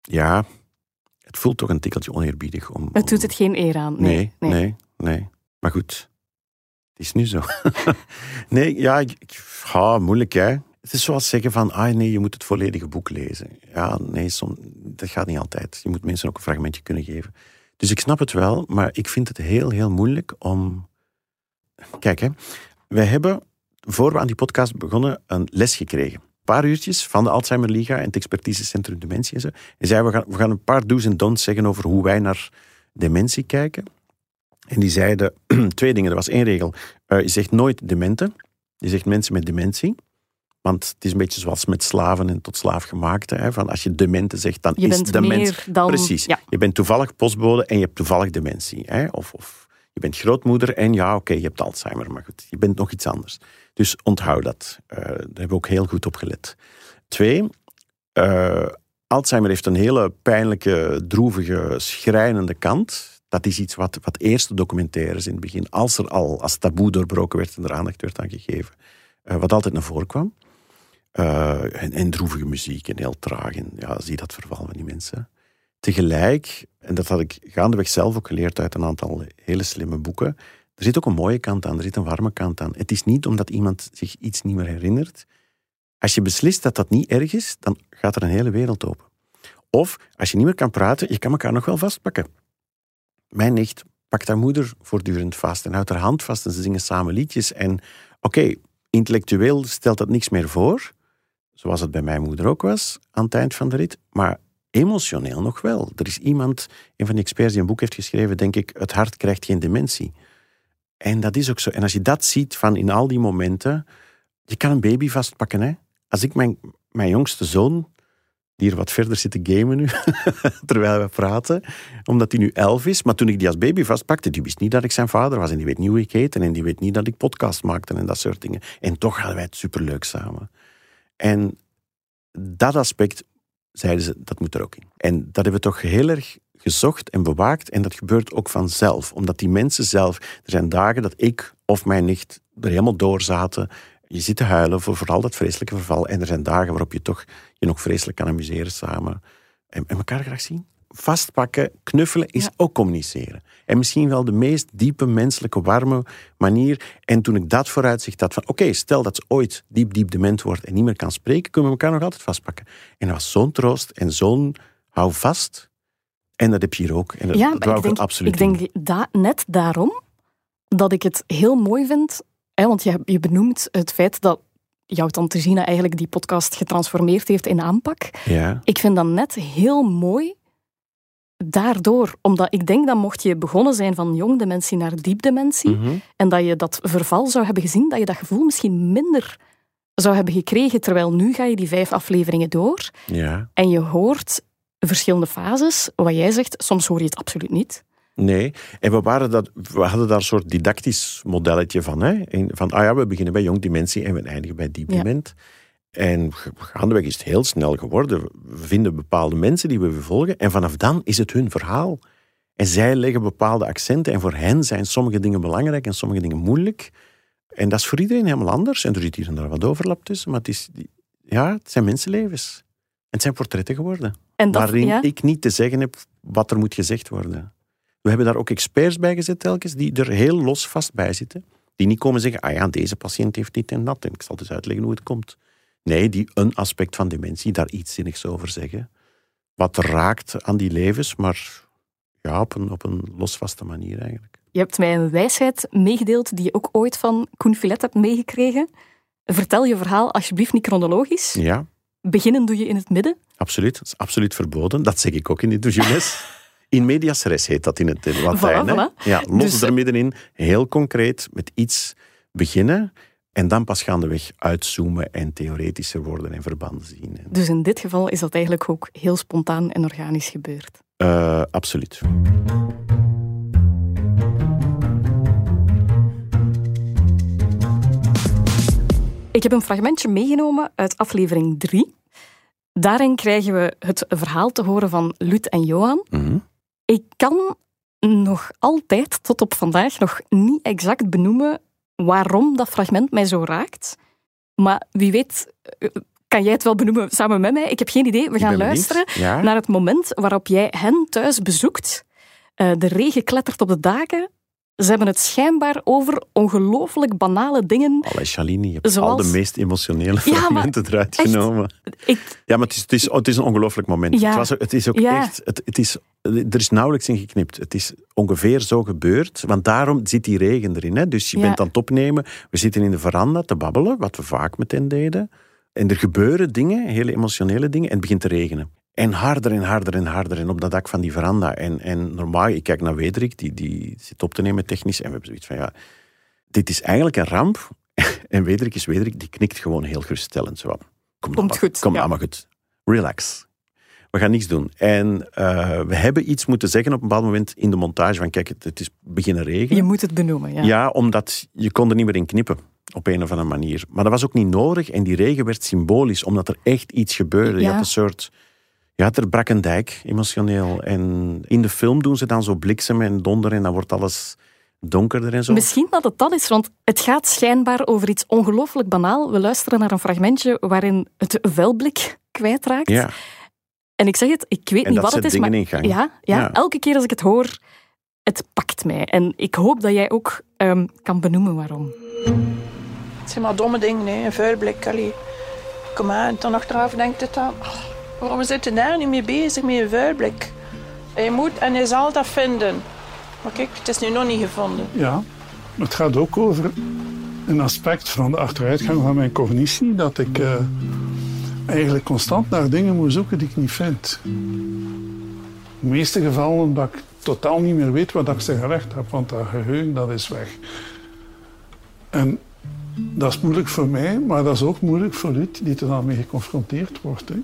A: ja, het voelt toch een tikkeltje oneerbiedig om...
B: het doet het geen eer aan.
A: Nee, nee, nee, Maar goed, het is nu zo. nee, ja, ja, moeilijk hè. Het is zoals zeggen van, ah nee, je moet het volledige boek lezen. Ja, nee, som, dat gaat niet altijd. Je moet mensen ook een fragmentje kunnen geven. Dus ik snap het wel, maar ik vind het heel, heel moeilijk om... Kijk hè, wij hebben, voor we aan die podcast begonnen, een les gekregen. Een paar uurtjes van de Alzheimer Liga en het expertisecentrum Dementie en zo. En zeiden, we gaan, we gaan een paar do's en don'ts zeggen over hoe wij naar dementie kijken. En die zeiden twee dingen. Er was één regel. Eh, je zegt nooit dementen. Je zegt mensen met dementie. Want het is een beetje zoals met slaven en tot slaaf gemaakte. Hè, van als je dementen zegt, dan
B: Je
A: is de mens...
B: dan...
A: Precies.
B: Ja.
A: Je bent toevallig postbode en je hebt toevallig dementie. Hè? Of, of je bent grootmoeder en ja, oké, je hebt Alzheimer. Maar goed, je bent nog iets anders. Dus onthoud dat. Eh, daar hebben we ook heel goed op gelet. Twee, eh, Alzheimer heeft een hele pijnlijke, droevige, schrijnende kant. Dat is iets wat, wat eerst te documenteren is in het begin. Als er al, als taboe doorbroken werd en er aandacht werd aan gegeven. eh, wat altijd naar voren kwam. En, en droevige muziek en heel traag. En ja, zie dat verval van die mensen. Tegelijk, en dat had ik gaandeweg zelf ook geleerd uit een aantal hele slimme boeken, er zit ook een mooie kant aan, er zit een warme kant aan. Het is niet omdat iemand zich iets niet meer herinnert. Als je beslist dat dat niet erg is, dan gaat er een hele wereld open. Of als je niet meer kan praten, je kan elkaar nog wel vastpakken. Mijn nicht pakt haar moeder voortdurend vast en houdt haar hand vast en ze zingen samen liedjes. En oké, intellectueel stelt dat niks meer voor, zoals het bij mijn moeder ook was aan het eind van de rit, maar emotioneel nog wel. Er is iemand, een van de experts die een boek heeft geschreven, denk ik, het hart krijgt geen dementie. En dat is ook zo. En als je dat ziet van in al die momenten, je kan een baby vastpakken. Hè? Als ik mijn, mijn jongste zoon, die hier wat verder zit te gamen nu, terwijl we praten, omdat hij nu elf is, maar toen ik die als baby vastpakte, die wist niet dat ik zijn vader was en die weet niet hoe ik heet en die weet niet dat ik podcast maakte en dat soort dingen. En toch hadden wij het superleuk samen. En dat aspect, zeiden ze, dat moet er ook in. En dat hebben we toch heel erg gezocht en bewaakt. En dat gebeurt ook vanzelf. Omdat die mensen zelf... Er zijn dagen dat ik of mijn nicht er helemaal door zaten. Je zit te huilen voor vooral dat vreselijke verval. En er zijn dagen waarop je toch je nog vreselijk kan amuseren samen. En, en elkaar graag zien. Vastpakken, knuffelen is
B: Ja.
A: ook communiceren. En misschien wel de meest diepe, menselijke, warme manier. En toen ik dat vooruitzicht had van, oké, stel dat ze ooit diep, diep dement wordt en niet meer kan spreken, kunnen we elkaar nog altijd vastpakken. En dat was zo'n troost en zo'n hou vast. En dat heb je hier ook. En dat,
B: Ja,
A: dat
B: ik denk,
A: absoluut
B: ik denk da- net daarom dat ik het heel mooi vind. Hè, want je, je benoemt het feit dat jouw tante Gina eigenlijk die podcast getransformeerd heeft in aanpak.
A: Ja,
B: Ik vind dat net heel mooi daardoor. Omdat ik denk dat mocht je begonnen zijn van jong dementie naar diep dementie
A: Mhm.
B: en dat je dat verval zou hebben gezien, dat je dat gevoel misschien minder zou hebben gekregen. Terwijl nu ga je die vijf afleveringen door
A: ja.
B: en je hoort verschillende fases. Wat jij zegt, soms hoor je het absoluut niet.
A: Nee, en we, waren dat, we hadden daar een soort didactisch modelletje van. Hè? Van, ah ja, we beginnen bij jong dementie en we eindigen bij diep
B: Ja.
A: dement. En gaandeweg is het heel snel geworden. We vinden bepaalde mensen die we volgen en vanaf dan is het hun verhaal. En zij leggen bepaalde accenten en voor hen zijn sommige dingen belangrijk en sommige dingen moeilijk. En dat is voor iedereen helemaal anders. En er zit hier en daar wat overlap tussen, maar het, is, ja, het zijn mensenlevens. En het zijn portretten geworden
B: En dat,
A: waarin
B: ja,
A: ik niet te zeggen heb wat er moet gezegd worden. We hebben daar ook experts bij gezet telkens, die er heel los vast bij zitten. Die niet komen zeggen, ah ja, deze patiënt heeft dit en dat. En ik zal dus uitleggen hoe het komt. Nee, die een aspect van dementie, daar iets zinnigs over zeggen. Wat raakt aan die levens, maar ja, op een, op een losvaste manier eigenlijk.
B: Je hebt mij een wijsheid meegedeeld die je ook ooit van Koen Filet hebt meegekregen. Vertel je verhaal alsjeblieft niet chronologisch.
A: Ja,
B: Beginnen doe je in het midden.
A: absoluut. Dat is absoluut verboden. Dat zeg ik ook in die doucheles. In medias res heet dat in het Latijn.
B: voilà.
A: Ja, los
B: Dus,
A: er
B: eh,
A: middenin, heel concreet, met iets beginnen en dan pas gaandeweg uitzoomen en theoretischer worden en verbanden zien. En,
B: Dus in dit geval is dat eigenlijk ook heel spontaan en organisch gebeurd.
A: eh, absoluut.
B: Ik heb een fragmentje meegenomen uit aflevering 3. Daarin krijgen we het verhaal te horen van Lut en Johan.
A: Mhm.
B: Ik kan nog altijd, tot op vandaag, nog niet exact benoemen waarom dat fragment mij zo raakt. Maar wie weet, eh, kan jij het wel benoemen samen met mij? Ik heb geen idee. We gaan luisteren
A: Ja?
B: naar het moment waarop jij hen thuis bezoekt. Eh, de regen klettert op de daken. Ze hebben het schijnbaar over ongelooflijk banale dingen.
A: Allee, Shalini, je hebt al de meest emotionele
B: Ja,
A: fragmenten eruit
B: echt.
A: genomen.
B: Ik,
A: Ja, maar het is, het is, het is een ongelooflijk moment.
B: Ja.
A: Het, was, het is ook
B: Ja.
A: echt... Het, het is, er is nauwelijks in geknipt. Het is ongeveer zo gebeurd. Want daarom zit die regen erin. Hè? Dus je bent aan het opnemen. We zitten in de veranda te babbelen, wat we vaak met hen deden. En er gebeuren dingen, hele emotionele dingen. En het begint te regenen. En harder en harder en harder. En op dat dak van die veranda. En, en normaal, ik kijk naar Wederik, die, die zit op te nemen technisch. En we hebben zoiets van, ja, dit is eigenlijk een ramp. En Wederik is Wederik, die knikt gewoon heel geruststellend. Zo, kom
B: Komt goed,
A: Kom
B: ja.
A: allemaal goed. Relax. We gaan niets doen. En eh, we hebben iets moeten zeggen op een bepaald moment in de montage. Van kijk, het, het is beginnen regenen.
B: je moet het benoemen. Ja.
A: Ja, omdat je kon er niet meer in knippen. Op een of andere manier. Maar dat was ook niet nodig. En die regen werd symbolisch, omdat er echt iets gebeurde. Je had een soort... Ja, er brak een dijk, emotioneel. En in de film doen ze dan zo bliksem en donder en dan wordt alles donkerder en zo.
B: Misschien dat het dat is, want het gaat schijnbaar over iets ongelooflijk banaal. We luisteren naar een fragmentje waarin het vuilblik kwijtraakt.
A: Ja,
B: En ik zeg het, ik weet
A: en
B: niet
A: dat
B: wat het is,
A: dingen
B: maar ja, ja,
A: Ja.
B: elke keer als ik het hoor, het pakt mij. En ik hoop dat jij ook ehm, kan benoemen waarom.
F: Het zijn maar domme dingen, hè. een vuilblik. Allee. Kom aan, dan achteraf denkt het dan... "Oh, waarom zitten daar niet mee bezig met een vuilblik? Hij moet en hij zal dat vinden. Maar kijk, het is nu nog niet gevonden.
G: Ja, het gaat ook over een aspect van de achteruitgang van mijn cognitie. Dat ik eh, eigenlijk constant naar dingen moet zoeken die ik niet vind. In de meeste gevallen dat ik totaal niet meer weet wat ik ze gelegd heb. Want dat geheugen dat is weg. En dat is moeilijk voor mij, maar dat is ook moeilijk voor u die er dan mee geconfronteerd wordt. Hè.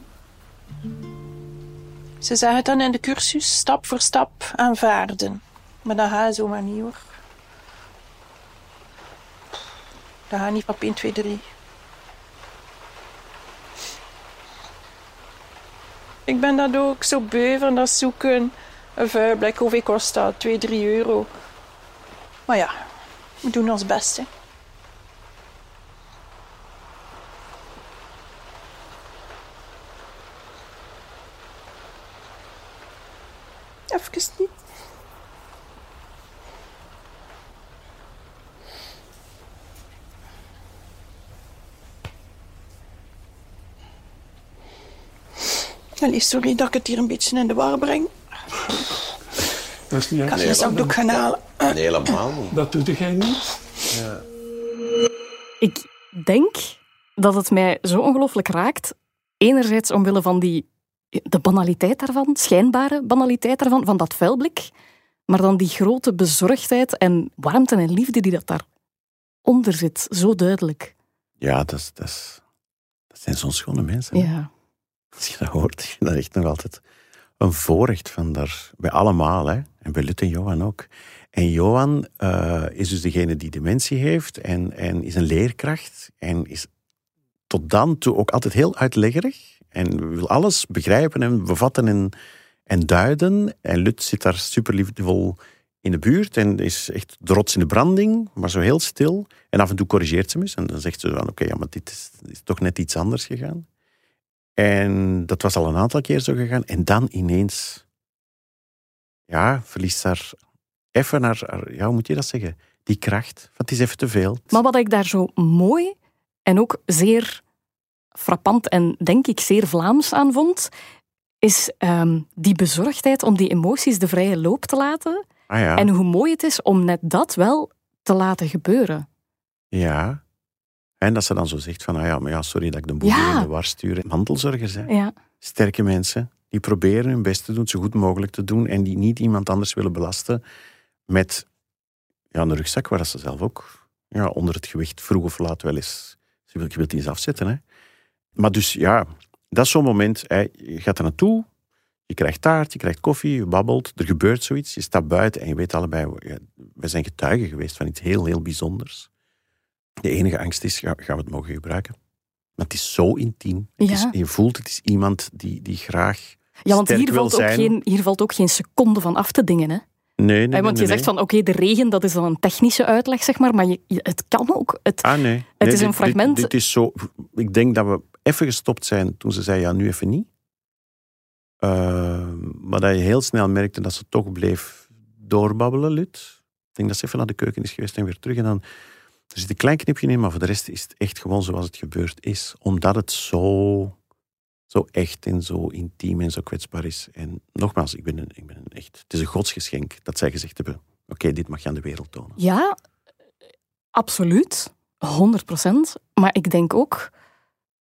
F: Ze zeggen dan in de cursus, stap voor stap aanvaarden. Maar dat gaat zomaar niet hoor. Dat gaat niet op 1, 2, 3. Ik ben dat ook zo beu van dat zoeken. Een vuilblik, hoeveel kost dat? 2, 3 euro. Maar ja, we doen ons best. Hè. even niet. Allee, sorry dat ik het hier een beetje in de war breng.
G: Dat is niet
F: Ik kan
G: echt.
F: geen zakdoek gaan halen.
E: Nee, helemaal niet.
G: Dat doet jij niet.
B: Ik denk dat het mij zo ongelooflijk raakt. Enerzijds omwille van die, de banaliteit daarvan, schijnbare banaliteit daarvan, van dat vuilblik. Maar dan die grote bezorgdheid en warmte en liefde die dat daaronder zit. Zo duidelijk.
A: Ja, dat, is, dat, is, dat zijn zo'n schone mensen.
B: Ja.
A: Als je dat hoort, is echt nog altijd een voorrecht van daar, bij allemaal, hè? en bij Lut en Johan ook. En Johan eh, is dus degene die dementie heeft en, en is een leerkracht en is tot dan toe ook altijd heel uitleggerig en wil alles begrijpen en bevatten en, en duiden. En Lut zit daar super liefdevol in de buurt en is echt trots in de branding, maar zo heel stil. En af en toe corrigeert ze me en dan zegt ze van oké, ja, maar dit is, is toch net iets anders gegaan. En dat was al een aantal keer zo gegaan. En dan ineens, ja, verliest haar even haar- ja, hoe moet je dat zeggen? Die kracht. Want het is even te veel.
B: Maar wat ik daar zo mooi en ook zeer frappant en denk ik zeer Vlaams aan vond, is ehm, die bezorgdheid om die emoties de vrije loop te laten.
A: Ah ja,
B: En hoe mooi het is om net dat wel te laten gebeuren.
A: ja. En dat ze dan zo zegt van, ah ja, maar ja, sorry dat ik de boel
B: Ja.
A: in de war stuur. Mantelzorgers, hè.
B: Ja.
A: Sterke mensen, die proberen hun best te doen, zo goed mogelijk te doen, en die niet iemand anders willen belasten met ja, een rugzak waar ze zelf ook ja, onder het gewicht vroeg of laat wel eens... Je wilt, je wilt iets afzetten, hè. Maar dus ja, dat is zo'n moment. Hè, je gaat er naartoe, je krijgt taart, je krijgt koffie, je babbelt, er gebeurt zoiets, je staat buiten en je weet allebei, ja, we zijn getuigen geweest van iets heel, heel bijzonders. De enige angst is, ga- gaan we het mogen gebruiken? Maar het is zo intiem. Het
B: Ja.
A: is, je voelt, het is iemand die, die graag
B: Ja, want hier valt, ook
A: zijn.
B: geen, hier valt ook geen seconde van af te dingen. Hè?
A: Nee, nee,
B: want je
A: nee,
B: zegt van, oké, de regen, dat is dan een technische uitleg, zeg maar, maar je, het kan ook. Het,
A: Ah, nee.
B: Het is een
A: dit-
B: fragment-
A: Dit, dit is zo... Ik denk dat we even gestopt zijn toen ze zei, ja, nu even niet. Eh, maar dat je heel snel merkte dat ze toch bleef doorbabbelen, Lut. Ik denk dat ze even naar de keuken is geweest en weer terug. En dan, er zit een klein knipje in, maar voor de rest is het echt gewoon zoals het gebeurd is. Omdat het zo, zo echt en zo intiem en zo kwetsbaar is. En nogmaals, ik ben een, ik ben een echt... Het is een godsgeschenk dat zij gezegd hebben, oké, dit mag je aan de wereld tonen.
B: Ja, absoluut. 100 procent. Maar ik denk ook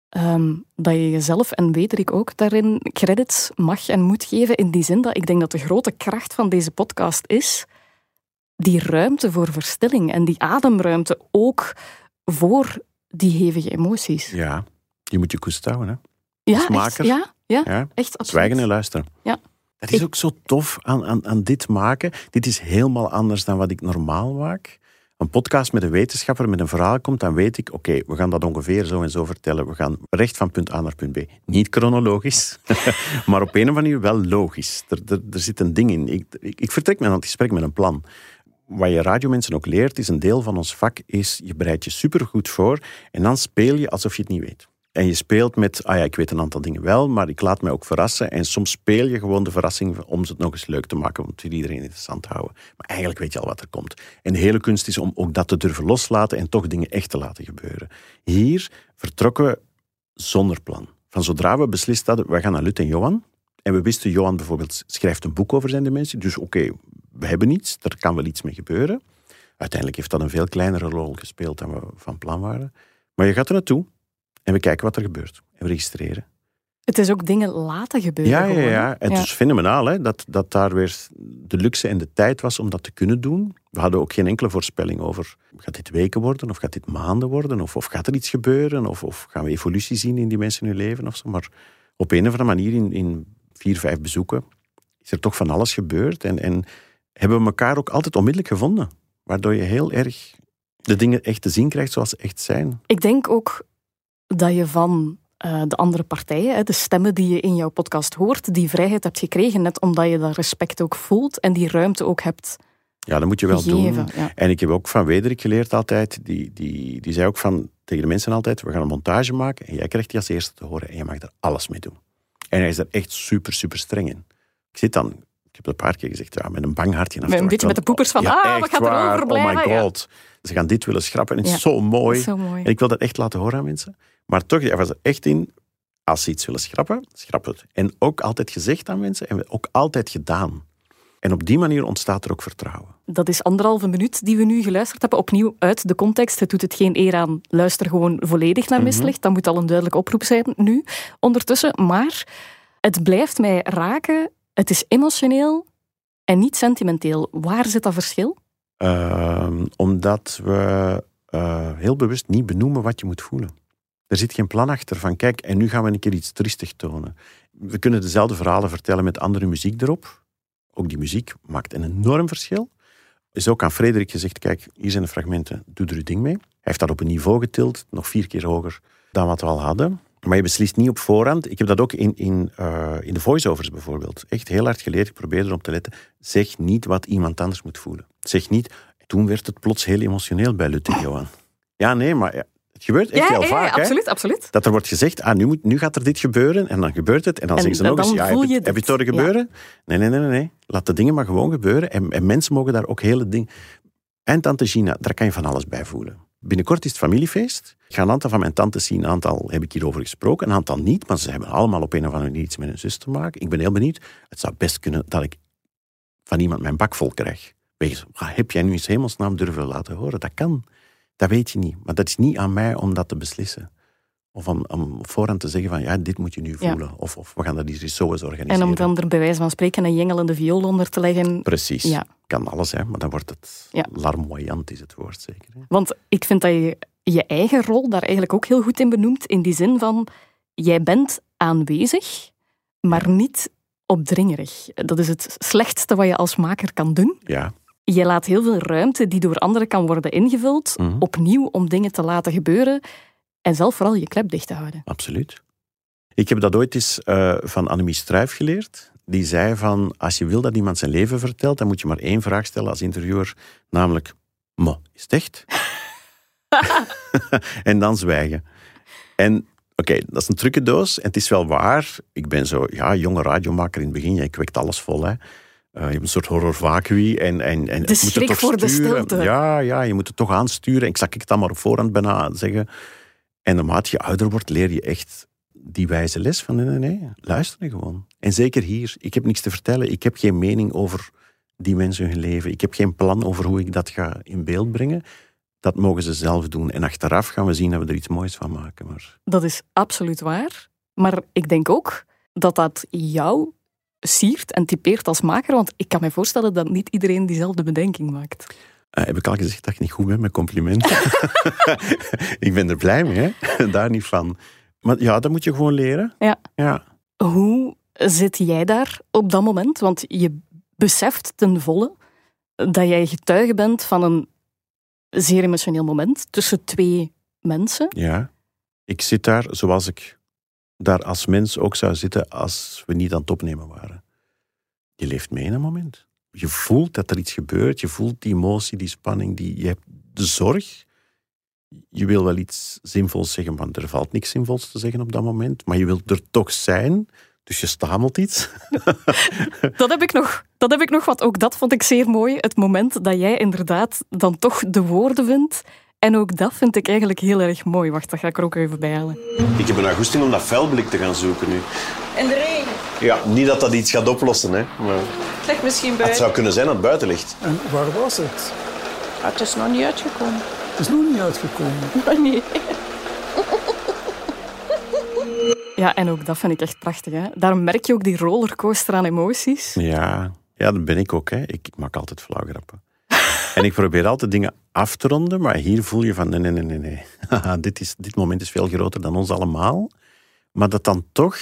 B: ehm, dat je jezelf, en weet ik ook, daarin credits mag en moet geven. In die zin dat ik denk dat de grote kracht van deze podcast is die ruimte voor verstilling en die ademruimte ook voor die hevige emoties.
A: Ja, je moet je koest houden, hè.
B: Ja,
A: als
B: echt,
A: maker.
B: ja, ja,
A: Ja.
B: echt absoluut.
A: Zwijgen en luisteren.
B: Ja.
A: Dat is
B: Ik-
A: ook zo tof aan, aan, aan dit maken. Dit is helemaal anders dan wat ik normaal maak. Een podcast met een wetenschapper met een verhaal komt, dan weet ik, oké, we gaan dat ongeveer zo en zo vertellen. We gaan recht van punt A naar punt B. Niet chronologisch, maar op een of andere manier wel logisch. Er, er, er zit een ding in. Ik, ik, ik vertrek met een gesprek met een plan. Wat je radiomensen ook leert, is een deel van ons vak, is je bereidt je supergoed voor en dan speel je alsof je het niet weet. En je speelt met, ah ja, ik weet een aantal dingen wel, maar ik laat mij ook verrassen. En soms speel je gewoon de verrassing om het nog eens leuk te maken, om het iedereen interessant te houden. Maar eigenlijk weet je al wat er komt. En de hele kunst is om ook dat te durven loslaten en toch dingen echt te laten gebeuren. Hier vertrokken we zonder plan. Van zodra we beslist hadden, we gaan naar Lut en Johan. En we wisten, Johan bijvoorbeeld schrijft een boek over zijn dementie. Dus oké, we hebben iets, er kan wel iets mee gebeuren. Uiteindelijk heeft dat een veel kleinere rol gespeeld dan we van plan waren. Maar je gaat er naartoe en we kijken wat er gebeurt. En we registreren.
B: Het is ook dingen laten gebeuren.
A: Ja, ja, ja. Het is fenomenaal hè, dat, dat daar weer de luxe en de tijd was om dat te kunnen doen. We hadden ook geen enkele voorspelling over, gaat dit weken worden of gaat dit maanden worden? Of, of gaat er iets gebeuren? Of, of gaan we evolutie zien in die mensen in hun leven? Of zo. Maar op een of andere manier in, in vier, vijf bezoeken is er toch van alles gebeurd. En, en hebben we elkaar ook altijd onmiddellijk gevonden. Waardoor je heel erg de dingen echt te zien krijgt zoals ze echt zijn.
B: Ik denk ook dat je van eh, de andere partijen, de stemmen die je in jouw podcast hoort, die vrijheid hebt gekregen, net omdat je dat respect ook voelt en die ruimte ook hebt
A: Ja, dat moet je wel
B: gegeven.
A: doen.
B: Ja.
A: En ik heb ook van Wederik geleerd altijd, die, die, die zei ook van, tegen de mensen altijd, we gaan een montage maken en jij krijgt die als eerste te horen en je mag er alles mee doen. En hij is er echt super, super streng in. Ik zit dan Ik heb het een paar keer gezegd, ja, met een bang hartje.
B: Met een beetje met de poepers van, ah, wat gaat er overblijven?
A: Oh my god. Ze gaan dit willen schrappen en het is zo mooi.
B: Zo mooi.
A: En ik wil dat echt laten horen aan mensen. Maar toch, hij was er echt in, als ze iets willen schrappen, schrap het. En ook altijd gezegd aan mensen en ook altijd gedaan. En op die manier ontstaat er ook vertrouwen.
B: Dat is anderhalve minuut die we nu geluisterd hebben. Opnieuw uit de context. Het doet het geen eer aan. Luister gewoon volledig naar Mislicht. Dat moet al een duidelijke oproep zijn nu. Ondertussen. Maar het blijft mij raken. Het is emotioneel en niet sentimenteel. Waar zit dat verschil?
A: Ehm, omdat we eh, heel bewust niet benoemen wat je moet voelen. Er zit geen plan achter van, kijk, en nu gaan we een keer iets triestig tonen. We kunnen dezelfde verhalen vertellen met andere muziek erop. Ook die muziek maakt een enorm verschil. Is ook aan Frederik gezegd, kijk, hier zijn de fragmenten, doe er uw ding mee. Hij heeft dat op een niveau getild, nog vier keer hoger dan wat we al hadden. Maar je beslist niet op voorhand. Ik heb dat ook in, in, eh, in de voiceovers bijvoorbeeld. Echt heel hard geleerd. Ik probeer erop te letten. Zeg niet wat iemand anders moet voelen. Zeg niet, toen werd het plots heel emotioneel bij Lutte Johan. Ja, nee, maar ja, het gebeurt echt heel vaak. hè?
B: absoluut, absoluut.
A: Dat er wordt gezegd, ah, nu, moet, nu gaat er dit gebeuren, en dan gebeurt het. En dan
B: En
A: zeggen ze nog eens, ja, heb je, het- heb je
B: dit.
A: het horen gebeuren? Nee, nee, nee, nee, nee. Laat de dingen maar gewoon gebeuren. En, en mensen mogen daar ook hele dingen... En tante Gina, daar kan je van alles bij voelen. Binnenkort is het familiefeest. Ik ga een aantal van mijn tantes zien. Een aantal heb ik hierover gesproken, een aantal niet. Maar ze hebben allemaal op een of andere manier iets met hun zus te maken. Ik ben heel benieuwd. Het zou best kunnen dat ik van iemand mijn bak vol krijg. Wees, heb jij nu eens hemelsnaam durven laten horen? Dat kan. Dat weet je niet. Maar dat is niet aan mij om dat te beslissen. Of om, om voorhand te zeggen van, ja, dit moet je nu
B: Ja.
A: voelen. Of, of we gaan dat hier zo eens organiseren.
B: En om dan er bij wijze van spreken een jengelende viool onder te leggen.
A: Precies.
B: Ja.
A: Kan alles, hè. Maar dan wordt het
B: Ja.
A: larmoyant, is het woord zeker. Hè?
B: Want ik vind dat je je eigen rol daar eigenlijk ook heel goed in benoemt. In die zin van, jij bent aanwezig, maar niet opdringerig. Dat is het slechtste wat je als maker kan doen.
A: Ja.
B: Je laat heel veel ruimte die door anderen kan worden ingevuld,
A: Mhm.
B: opnieuw om dingen te laten gebeuren. En zelf vooral je klep dicht te houden.
A: Absoluut. Ik heb dat ooit eens eh, van Annemie Struijf geleerd. Die zei van, als je wil dat iemand zijn leven vertelt, dan moet je maar één vraag stellen als interviewer, namelijk, mo, is het echt? en dan zwijgen. En oké, dat is een trucendoos. En het is wel waar. Ik ben zo, ja, jonge radiomaker in het begin. Ja, ik wekt alles vol, hè. Eh, je hebt een soort horror vacui en, en, en
B: De
A: het moet
B: schrik
A: toch
B: voor de
A: sturen.
B: stilte.
A: Ja, ja, je moet het toch aansturen. Ik zag ik het dan maar op voorhand bijna zeggen. En naarmate je ouder wordt, leer je echt die wijze les van nee, nee, nee, luisteren gewoon. En zeker hier, ik heb niks te vertellen. Ik heb geen mening over die mensen hun leven. Ik heb geen plan over hoe ik dat ga in beeld brengen. Dat mogen ze zelf doen. En achteraf gaan we zien dat we er iets moois van maken. Maar
B: Dat is absoluut waar. Maar ik denk ook dat dat jou siert en typeert als maker. Want ik kan me voorstellen dat niet iedereen diezelfde bedenking maakt.
A: Eh, heb ik al gezegd dat ik niet goed ben met complimenten? ik ben er blij mee, hè? daar niet van. Maar ja, dat moet je gewoon leren.
B: Ja.
A: Ja.
B: Hoe zit jij daar op dat moment? Want je beseft ten volle dat jij getuige bent van een zeer emotioneel moment tussen twee mensen.
A: Ja, ik zit daar zoals ik daar als mens ook zou zitten als we niet aan het opnemen waren. Je leeft mee in een moment. Je voelt dat er iets gebeurt, je voelt die emotie, die spanning, die, je hebt de zorg. Je wil wel iets zinvols zeggen, maar er valt niks zinvols te zeggen op dat moment. Maar je wilt er toch zijn, dus je stamelt iets.
B: Dat heb ik nog, dat heb ik nog, want ook dat vond ik zeer mooi. Het moment dat jij inderdaad dan toch de woorden vindt. En ook dat vind ik eigenlijk heel erg mooi. Wacht, dat ga ik er ook even bij halen.
E: Ik heb een augustin om dat vuilblik te gaan zoeken nu.
F: In de regen.
E: Ja, niet dat dat iets gaat oplossen, hè. Maar
F: Het ligt misschien
E: het
F: buiten.
E: zou kunnen zijn dat het buiten ligt.
G: En waar was het?
F: Ah, het is nog niet uitgekomen.
G: Het is nog niet uitgekomen.
F: Maar nee.
B: Ja, en ook dat vind ik echt prachtig. Hè? Daarom merk je ook die rollercoaster aan emoties.
A: Ja, ja dat ben ik ook. Hè. Ik, ik maak altijd flauw grappen. en ik probeer altijd dingen af te ronden, maar hier voel je van nee, nee, nee, nee. dit, is, dit moment is veel groter dan ons allemaal. Maar dat dan toch,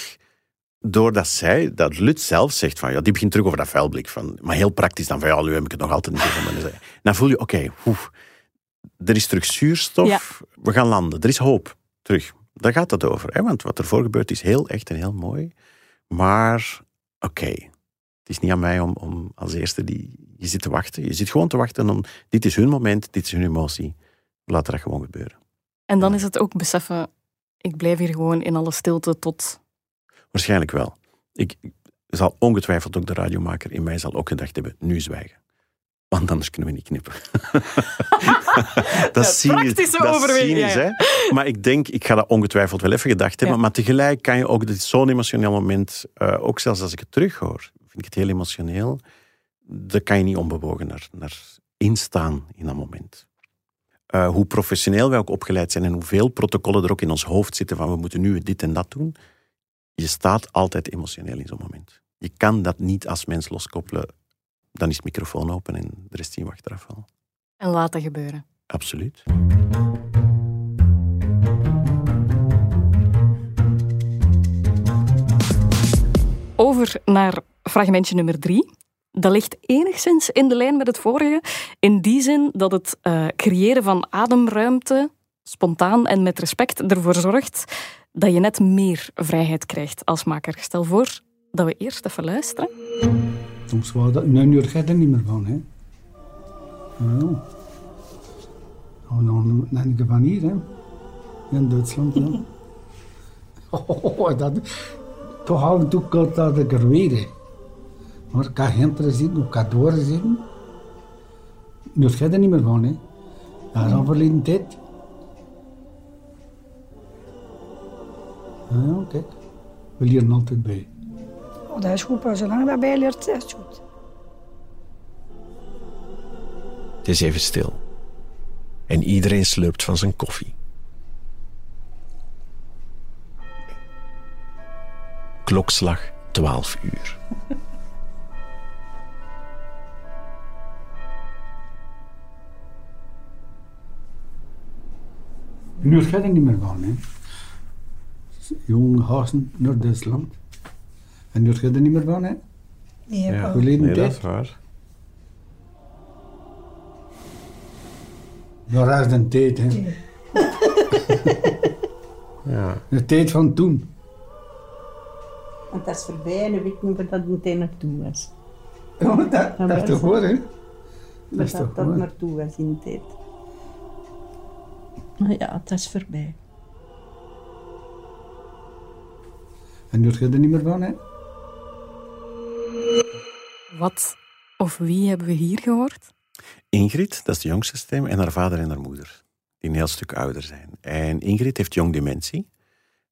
A: doordat zij, dat Lut zelf zegt van, ja, die begint terug over dat vuilblik. Van, maar heel praktisch dan van, ja, nu heb ik het nog altijd niet gevonden. Dan voel je, oké, oeh, er is terug zuurstof, we gaan landen, er is hoop, terug. Daar gaat het over, hè? want wat ervoor gebeurt is heel echt en heel mooi. Maar, oké, het is niet aan mij om, om als eerste die... Je zit te wachten. Je zit gewoon te wachten om... Dit is hun moment, dit is hun emotie. Laat dat gewoon gebeuren.
B: En dan is het ook beseffen, ik blijf hier gewoon in alle stilte tot...
A: Waarschijnlijk wel. Ik, zal ongetwijfeld ook de radiomaker in mij zal ook gedacht hebben, nu zwijgen. Want anders kunnen we niet knippen. dat is cynisch, dat is cynisch, hè? Maar ik denk, ik ga dat ongetwijfeld wel even gedacht hebben.
B: Ja.
A: Maar tegelijk kan je ook, zo'n emotioneel moment, eh, ook zelfs als ik het terughoor, vind ik het heel emotioneel. Daar kan je niet onbewogen naar, naar instaan in dat moment. Eh, hoe professioneel wij ook opgeleid zijn en hoeveel protocollen er ook in ons hoofd zitten van we moeten nu dit en dat doen. Je staat altijd emotioneel in zo'n moment. Je kan dat niet als mens loskoppelen. Dan is het microfoon open en de rest zien we achteraf wel.
B: En laten gebeuren.
A: Absoluut.
B: Over naar fragmentje nummer drie. Dat ligt enigszins in de lijn met het vorige. In die zin dat het eh, creëren van ademruimte, spontaan en met respect, ervoor zorgt dat je net meer vrijheid krijgt als maker. Stel voor dat we eerst even luisteren.
H: Soms was dat, nu nu gaat er niet meer van, hè. Ja. Oh, dan van hier, hè. In Duitsland, ja. Oh, dat, toch af en toe komt dat ik er weer, hè. Maar ik kan hinter zitten, ik kan door zitten. Nu er niet meer van, hè. Dat is al verleden tijd. We leren altijd bij.
I: Oh, dat is goed, maar zolang dat bij leert, is het goed.
E: Het is even stil. En iedereen slurpt van zijn koffie. Klokslag 12 uur.
H: Nu gaat het niet meer van, hè. Jonge gasten naar Duitsland. En nu gaat het niet meer van, hè.
A: Ja.
H: Verleden
A: Nee, dat
H: tijd.
A: is waar.
H: Dat is de tijd, hè.
A: Ja.
H: De tijd van toen.
J: Want dat is voorbij en we weten niet wat dat meteen naartoe was.
H: Ja, dat, dat is toch hoor, hè. Dat
J: dat,
H: toch
J: dat naartoe was in de tijd. Maar ja, het is voorbij.
H: En nu gaat het niet meer van, hè.
B: Wat of wie hebben we hier gehoord?
A: Ingrid, dat is de jongste stem, en haar vader en haar moeder, die een heel stuk ouder zijn. En Ingrid heeft jong dementie.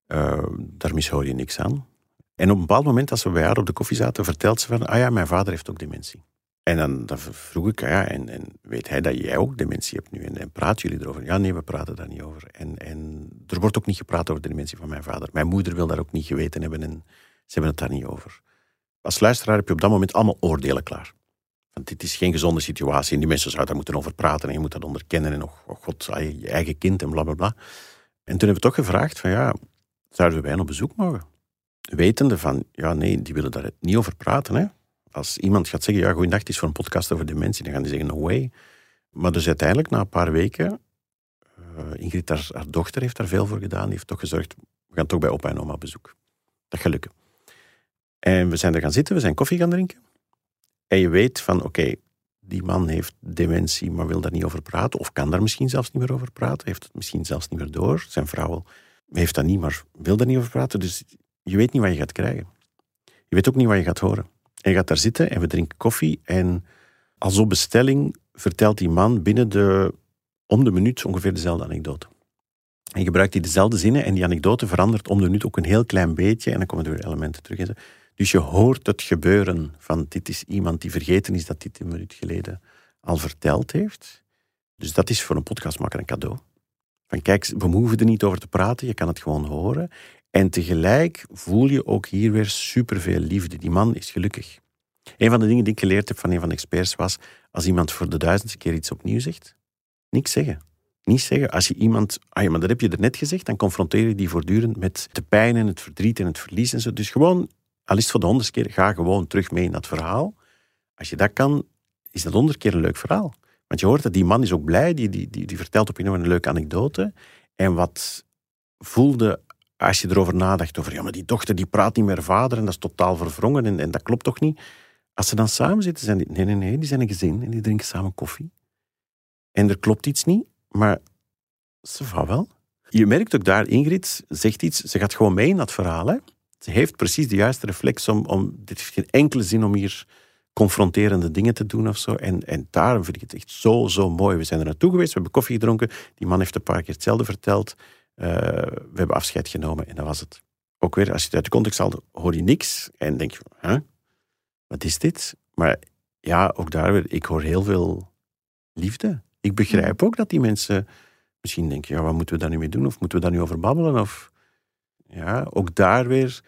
A: Eh, daar mishoor je niks aan. En op een bepaald moment, als we bij haar op de koffie zaten, vertelt ze van, ah ja, mijn vader heeft ook dementie. En dan, vroeg ik, ah ja, en, weet hij dat jij ook dementie hebt nu? En, en praten jullie erover? Ja, nee, we praten daar niet over. En, en er wordt ook niet gepraat over de dementie van mijn vader. Mijn moeder wil daar ook niet geweten hebben en ze hebben het daar niet over. Als luisteraar heb je op dat moment allemaal oordelen klaar. Want dit is geen gezonde situatie en die mensen zouden daar moeten over praten en je moet dat onderkennen en oh, oh god, ah, je eigen kind en bla bla bla. En toen hebben we toch gevraagd van ja, zouden op bezoek mogen? Wetende van, ja nee, die willen daar niet over praten. Hè? Als iemand gaat zeggen, ja goeiedag, het is voor een podcast over dementie, dan gaan die zeggen, no way. Maar dus uiteindelijk, na een paar weken, eh, Ingrid, haar, dochter, heeft daar veel voor gedaan. Die heeft toch gezorgd, we gaan toch bij opa en oma bezoek. Dat gaat lukken. En we zijn er gaan zitten, we zijn koffie gaan drinken. En je weet van, oké, die man heeft dementie, maar wil daar niet over praten. Of kan daar misschien zelfs niet meer over praten. Heeft het misschien zelfs niet meer door. Zijn vrouw heeft dat niet, maar wil daar niet over praten. Dus je weet niet wat je gaat krijgen. Je weet ook niet wat je gaat horen. En gaat daar zitten en we drinken koffie. En als op bestelling vertelt die man binnen de, om de minuut ongeveer dezelfde anekdote. En gebruikt hij dezelfde zinnen en die anekdote verandert om de minuut ook een heel klein beetje. En dan komen er weer elementen terug. zo. Dus je hoort het gebeuren van dit is iemand die vergeten is dat dit een minuut geleden al verteld heeft. Dus dat is voor een podcastmaker een cadeau. Van kijk, we hoeven er niet over te praten, je kan het gewoon horen. En tegelijk voel je ook hier weer superveel liefde. Die man is gelukkig. Een van de dingen die ik geleerd heb van een van de experts was, als iemand voor de duizendste keer iets opnieuw zegt, niks zeggen. Niet zeggen, als je iemand, ah maar dat heb je er net gezegd, dan confronteer je die voortdurend met de pijn en het verdriet en het verlies en zo. Dus gewoon, al is het voor de honderdste keer, ga gewoon terug mee in dat verhaal. Als je dat kan, is dat honderd keer een leuk verhaal. Want je hoort dat die man is ook blij, die, die, die, die vertelt op een leuke anekdote. En wat voelde als je erover nadacht, over ja, maar die dochter die praat niet meer vader en dat is totaal verwrongen en, en dat klopt toch niet. Als ze dan samen zitten, zijn die, nee, nee, nee, die zijn een gezin en die drinken samen koffie. En er klopt iets niet, maar ze va wel. Je merkt ook daar, Ingrid zegt iets, ze gaat gewoon mee in dat verhaal. Hè? Ze heeft precies de juiste reflex om, om dit heeft geen enkele zin om hier confronterende dingen te doen of zo. En, en daarom vind ik het echt zo, zo mooi. We zijn er naartoe geweest, we hebben koffie gedronken. Die man heeft een paar keer hetzelfde verteld. Uh, we hebben afscheid genomen en dat was het. Ook weer, als je het uit de context haalt, hoor je niks en denk je, huh? wat is dit? Maar ja, ook daar weer, ik hoor heel veel liefde. Ik begrijp ook dat die mensen misschien denken, ja, wat moeten we daar nu mee doen? Of moeten we daar nu over babbelen? Of, ja, ook daar weer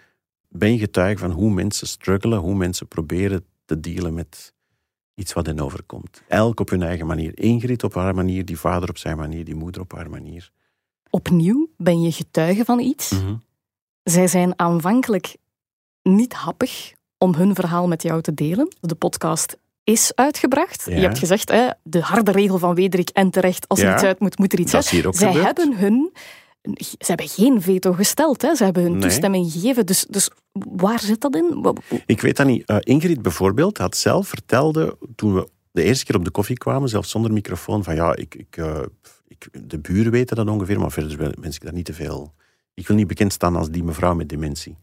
A: ben je getuige van hoe mensen struggelen, hoe mensen proberen te dealen met iets wat hen overkomt. Elk op hun eigen manier. Ingrid op haar manier, die vader op zijn manier, die moeder op haar manier.
B: Opnieuw ben je getuige van iets.
A: Mhm.
B: Zij zijn aanvankelijk niet happig om hun verhaal met jou te delen. De podcast is uitgebracht.
A: Ja.
B: Je hebt gezegd, hè, de harde regel van Wederik en terecht, als er iets uit moet, moet er iets uit.
A: hier ook
B: Zij
A: gebeurd.
B: hebben hun... Ze hebben geen veto gesteld, hè. ze hebben hun
A: Nee.
B: toestemming gegeven. Dus, dus waar zit dat in?
A: Ik weet dat niet. Eh, Ingrid bijvoorbeeld had zelf vertelde, toen we de eerste keer op de koffie kwamen, zelfs zonder microfoon, van ja, ik, ik, eh, ik, de buren weten dat ongeveer, maar verder wens ik dat niet te veel. Ik wil niet bekend staan als die mevrouw met dementie.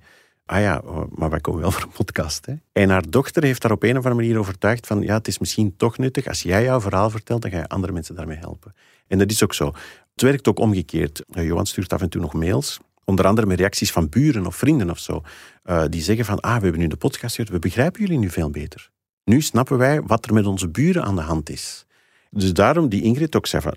A: Ah ja, oh, maar wij komen wel voor een podcast. Hè? En haar dochter heeft daar op een of andere manier overtuigd van ja, het is misschien toch nuttig, als jij jouw verhaal vertelt, dan ga je andere mensen daarmee helpen. En dat is ook zo. Het werkt ook omgekeerd. Eh, Johan stuurt af en toe nog mails, onder andere met reacties van buren of vrienden of zo, eh, die zeggen van ah, we hebben nu de podcast gehoord, we begrijpen jullie nu veel beter. Nu snappen wij wat er met onze buren aan de hand is. Dus daarom die Ingrid ook zei van,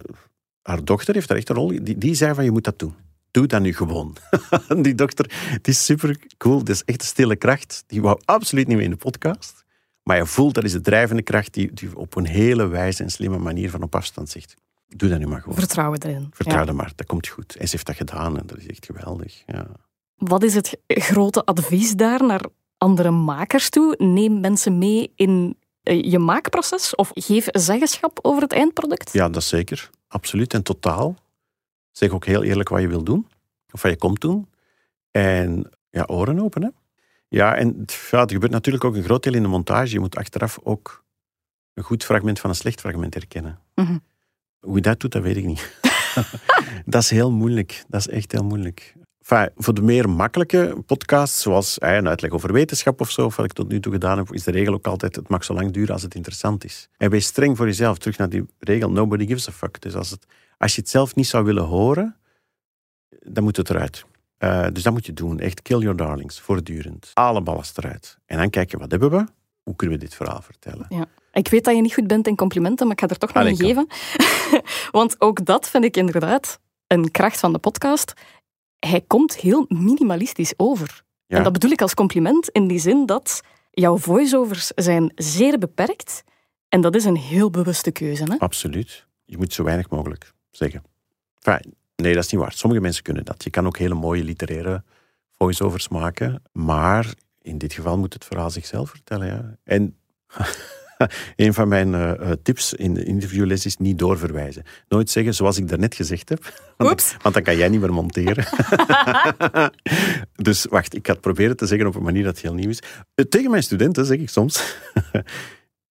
A: haar dochter heeft daar echt een rol, die, die zei van je moet dat doen. Doe dat nu gewoon. die dochter, die is super cool. Dat is echt een stille kracht. Die wou absoluut niet mee in de podcast. Maar je voelt, dat is de drijvende kracht die, die op een hele wijze en slimme manier van op afstand zegt. Doe dat nu maar gewoon.
B: Vertrouwen erin.
A: Vertrouw
B: Ja.
A: er maar, dat komt goed. En ze heeft dat gedaan en dat is echt geweldig. Ja.
B: Wat is het grote advies daar naar andere makers toe? Neem mensen mee in eh, je maakproces of geef zeggenschap over het eindproduct?
A: ja, dat zeker. Absoluut en totaal. Zeg ook heel eerlijk wat je wil doen. Of wat je komt doen. En ja, oren open. Hè? Ja, en ja, er gebeurt natuurlijk ook een groot deel in de montage. Je moet achteraf ook een goed fragment van een slecht fragment herkennen.
B: Mhm.
A: Hoe je dat doet, dat weet ik niet. dat is heel moeilijk. Dat is echt heel moeilijk. Enfin, voor de meer makkelijke podcasts, zoals eh, een uitleg over wetenschap of zo, of wat ik tot nu toe gedaan heb, is de regel ook altijd, het mag zo lang duren als het interessant is. En wees streng voor jezelf. Terug naar die regel, nobody gives a fuck. Dus als, het, als je het zelf niet zou willen horen, dan moet het eruit. Eh, dus dat moet je doen. Echt kill your darlings, voortdurend. Alle ballast eruit. En dan kijken, wat hebben we? Hoe kunnen we dit verhaal vertellen?
B: Ja. Ik weet dat je niet goed bent in complimenten, maar ik ga er toch nog een geven. Want ook dat vind ik inderdaad een kracht van de podcast. Hij komt heel minimalistisch over.
A: Ja.
B: En dat bedoel ik als compliment in die zin dat jouw voiceovers zijn zeer beperkt. En dat is een heel bewuste keuze. Hè?
A: Absoluut. Je moet zo weinig mogelijk zeggen. Enfin, nee, dat is niet waar. Sommige mensen kunnen dat. Je kan ook hele mooie literaire voice-overs maken, maar in dit geval moet het verhaal zichzelf vertellen. Ja. En een van mijn eh, eh, tips in de interviewles is niet doorverwijzen. Nooit zeggen zoals ik daarnet gezegd heb, want, dan kan jij niet meer monteren. dus wacht, ik ga het proberen te zeggen op een manier dat heel nieuw is. Eh, Tegen mijn studenten zeg ik soms...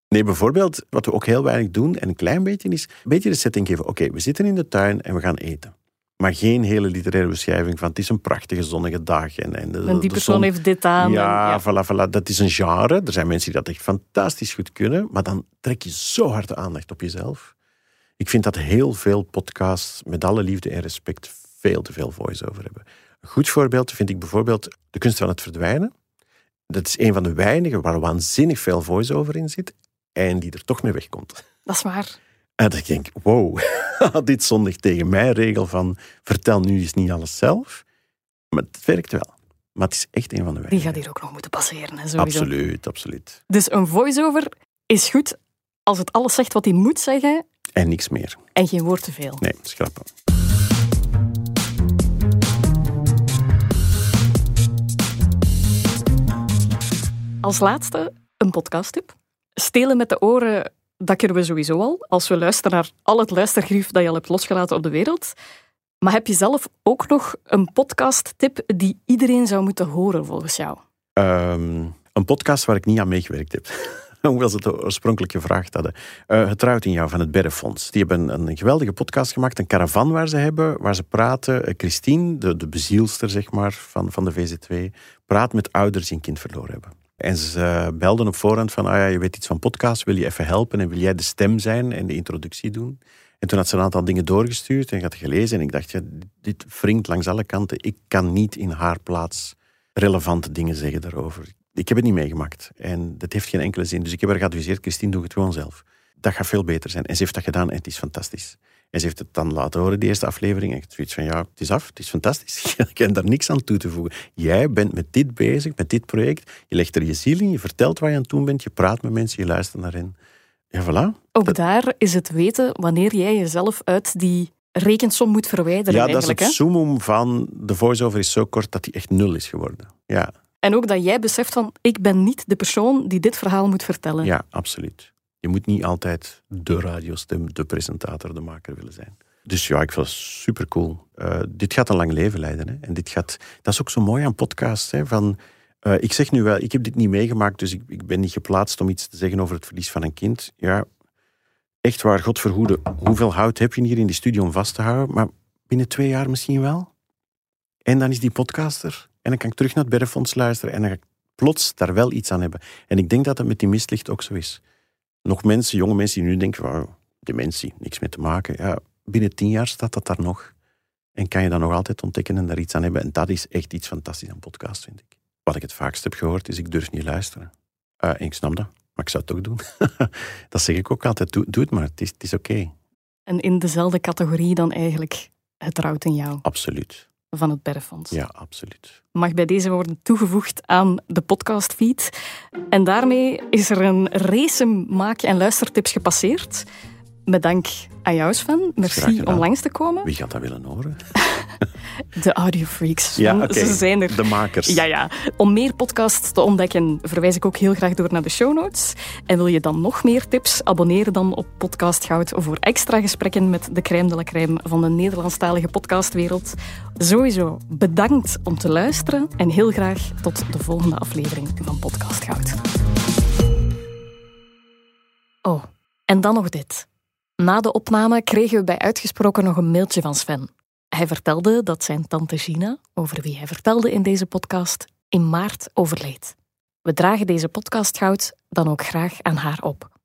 A: Nee, bijvoorbeeld, wat we ook heel weinig doen, en een klein beetje is, een beetje de setting geven. Oké, we zitten in de tuin en we gaan eten. Maar geen hele literaire beschrijving van het is een prachtige zonnige dag. En, en, de,
B: En die
A: de
B: persoon
A: zon-
B: heeft dit aan.
A: Ja,
B: en-
A: Voilà, voilà, dat is een genre. Er zijn mensen die dat echt fantastisch goed kunnen, maar dan trek je zo hard de aandacht op jezelf. Ik vind dat heel veel podcasts, met alle liefde en respect, veel te veel voice-over hebben. Een goed voorbeeld vind ik bijvoorbeeld De Kunst van het Verdwijnen. Dat is een van de weinigen waar waanzinnig veel voice-over in zit en die er toch mee wegkomt.
B: Dat is waar.
A: En dat ik denk, wow, dit zondigt tegen mijn regel van vertel nu eens niet alles zelf. Maar het werkt wel. Maar het is echt een van de
B: Die
A: weinigen.
B: gaat hier ook nog moeten passeren. Hè, sowieso.
A: Absoluut, absoluut.
B: Dus een voice-over is goed als het alles zegt wat hij moet zeggen
A: En niks meer.
B: en geen woord te veel.
A: Nee, schrappen.
B: Als laatste een podcasttip. Stelen met de oren, dat kunnen we sowieso al. Als we luisteren naar al het luistergrief dat je al hebt losgelaten op de wereld. Maar heb je zelf ook nog een podcasttip die iedereen zou moeten horen volgens jou?
A: Ehm, een podcast waar ik niet aan meegewerkt heb. hoewel ze het oorspronkelijk gevraagd hadden. Uh, het trouwt in jou van het Berrefonds. Die hebben een, geweldige podcast gemaakt, een caravan waar ze hebben, waar ze praten. Uh, Christine, de, de bezielster zeg maar, van, van de VZ2, praat met ouders die een kind verloren hebben. En ze belden op voorhand van, ah ja, je weet iets van podcast, wil je even helpen en wil jij de stem zijn en de introductie doen? En toen had ze een aantal dingen doorgestuurd en ik had gelezen en ik dacht, ja, dit wringt langs alle kanten. Ik kan niet in haar plaats relevante dingen zeggen daarover. Ik heb het niet meegemaakt en dat heeft geen enkele zin. Dus ik heb haar geadviseerd, Christine, doe het gewoon zelf. Dat gaat veel beter zijn. En ze heeft dat gedaan en het is fantastisch. En ze heeft het dan laten horen, die eerste aflevering. En ik zoiets van, ja, het is af, het is fantastisch. Ik heb daar niks aan toe te voegen. Jij bent met dit bezig, met dit project. Je legt er je ziel in, je vertelt wat je aan het doen bent, je praat met mensen, je luistert naar hen. Ja, voilà.
B: Ook daar is het weten wanneer jij jezelf uit die rekensom moet verwijderen.
A: Ja, dat is het zoomum van de voice-over is zo kort dat die echt nul is geworden. Ja.
B: En ook dat jij beseft van, ik ben niet de persoon die dit verhaal moet vertellen.
A: Ja, absoluut. Je moet niet altijd de radiostem, de presentator, de maker willen zijn. Dus ja, ik vond het super cool. Uh, dit gaat een lang leven leiden. Hè. En dit gaat, dat is ook zo mooi aan podcasts. Hè, van, uh, ik zeg nu wel, ik heb dit niet meegemaakt, dus ik, ik ben niet geplaatst om iets te zeggen over het verlies van een kind. Ja, echt waar, God verhoede, hoeveel hout heb je hier in die studio om vast te houden? Maar binnen twee jaar misschien wel. En dan is die podcaster. En dan kan ik terug naar het Berrefonds luisteren en dan ga ik plots daar wel iets aan hebben. En ik denk dat het met die mistlicht ook zo is. Nog mensen, jonge mensen die nu denken, wow, dementie, niks mee te maken. Ja, binnen tien jaar staat dat daar nog. En kan je dat nog altijd ontdekken en daar iets aan hebben. En dat is echt iets fantastisch aan podcast, vind ik. Wat ik het vaakst heb gehoord, is ik durf niet luisteren. Uh, ik snap dat, maar ik zou het toch doen. dat zeg ik ook altijd, doe, doe het maar, het is, het is oké.
B: En in dezelfde categorie dan eigenlijk het rouwt in jou?
A: Absoluut
B: van het Berrefonds.
A: Ja, absoluut.
B: Mag bij deze worden toegevoegd aan de podcastfeed. En daarmee is er een race maak- en luistertips gepasseerd. Met dank aan jou, Sven. Merci om langs te komen.
A: Wie gaat dat willen horen?
B: De audiofreaks.
A: Ja, okay.
B: Ze zijn er.
A: De makers.
B: Ja, ja. Om meer podcasts te ontdekken, verwijs ik ook heel graag door naar de show notes. En wil je dan nog meer tips? Abonneer dan op Podcast Goud voor extra gesprekken met de crème de la crème van de Nederlandstalige podcastwereld. Sowieso bedankt om te luisteren en heel graag tot de volgende aflevering van Podcast Goud. Oh, en dan nog dit. Na de opname kregen we bij Uitgesproken nog een mailtje van Sven. Hij vertelde dat zijn tante Gina, over wie hij vertelde in deze podcast, in maart overleed. We dragen deze podcast goud dan ook graag aan haar op.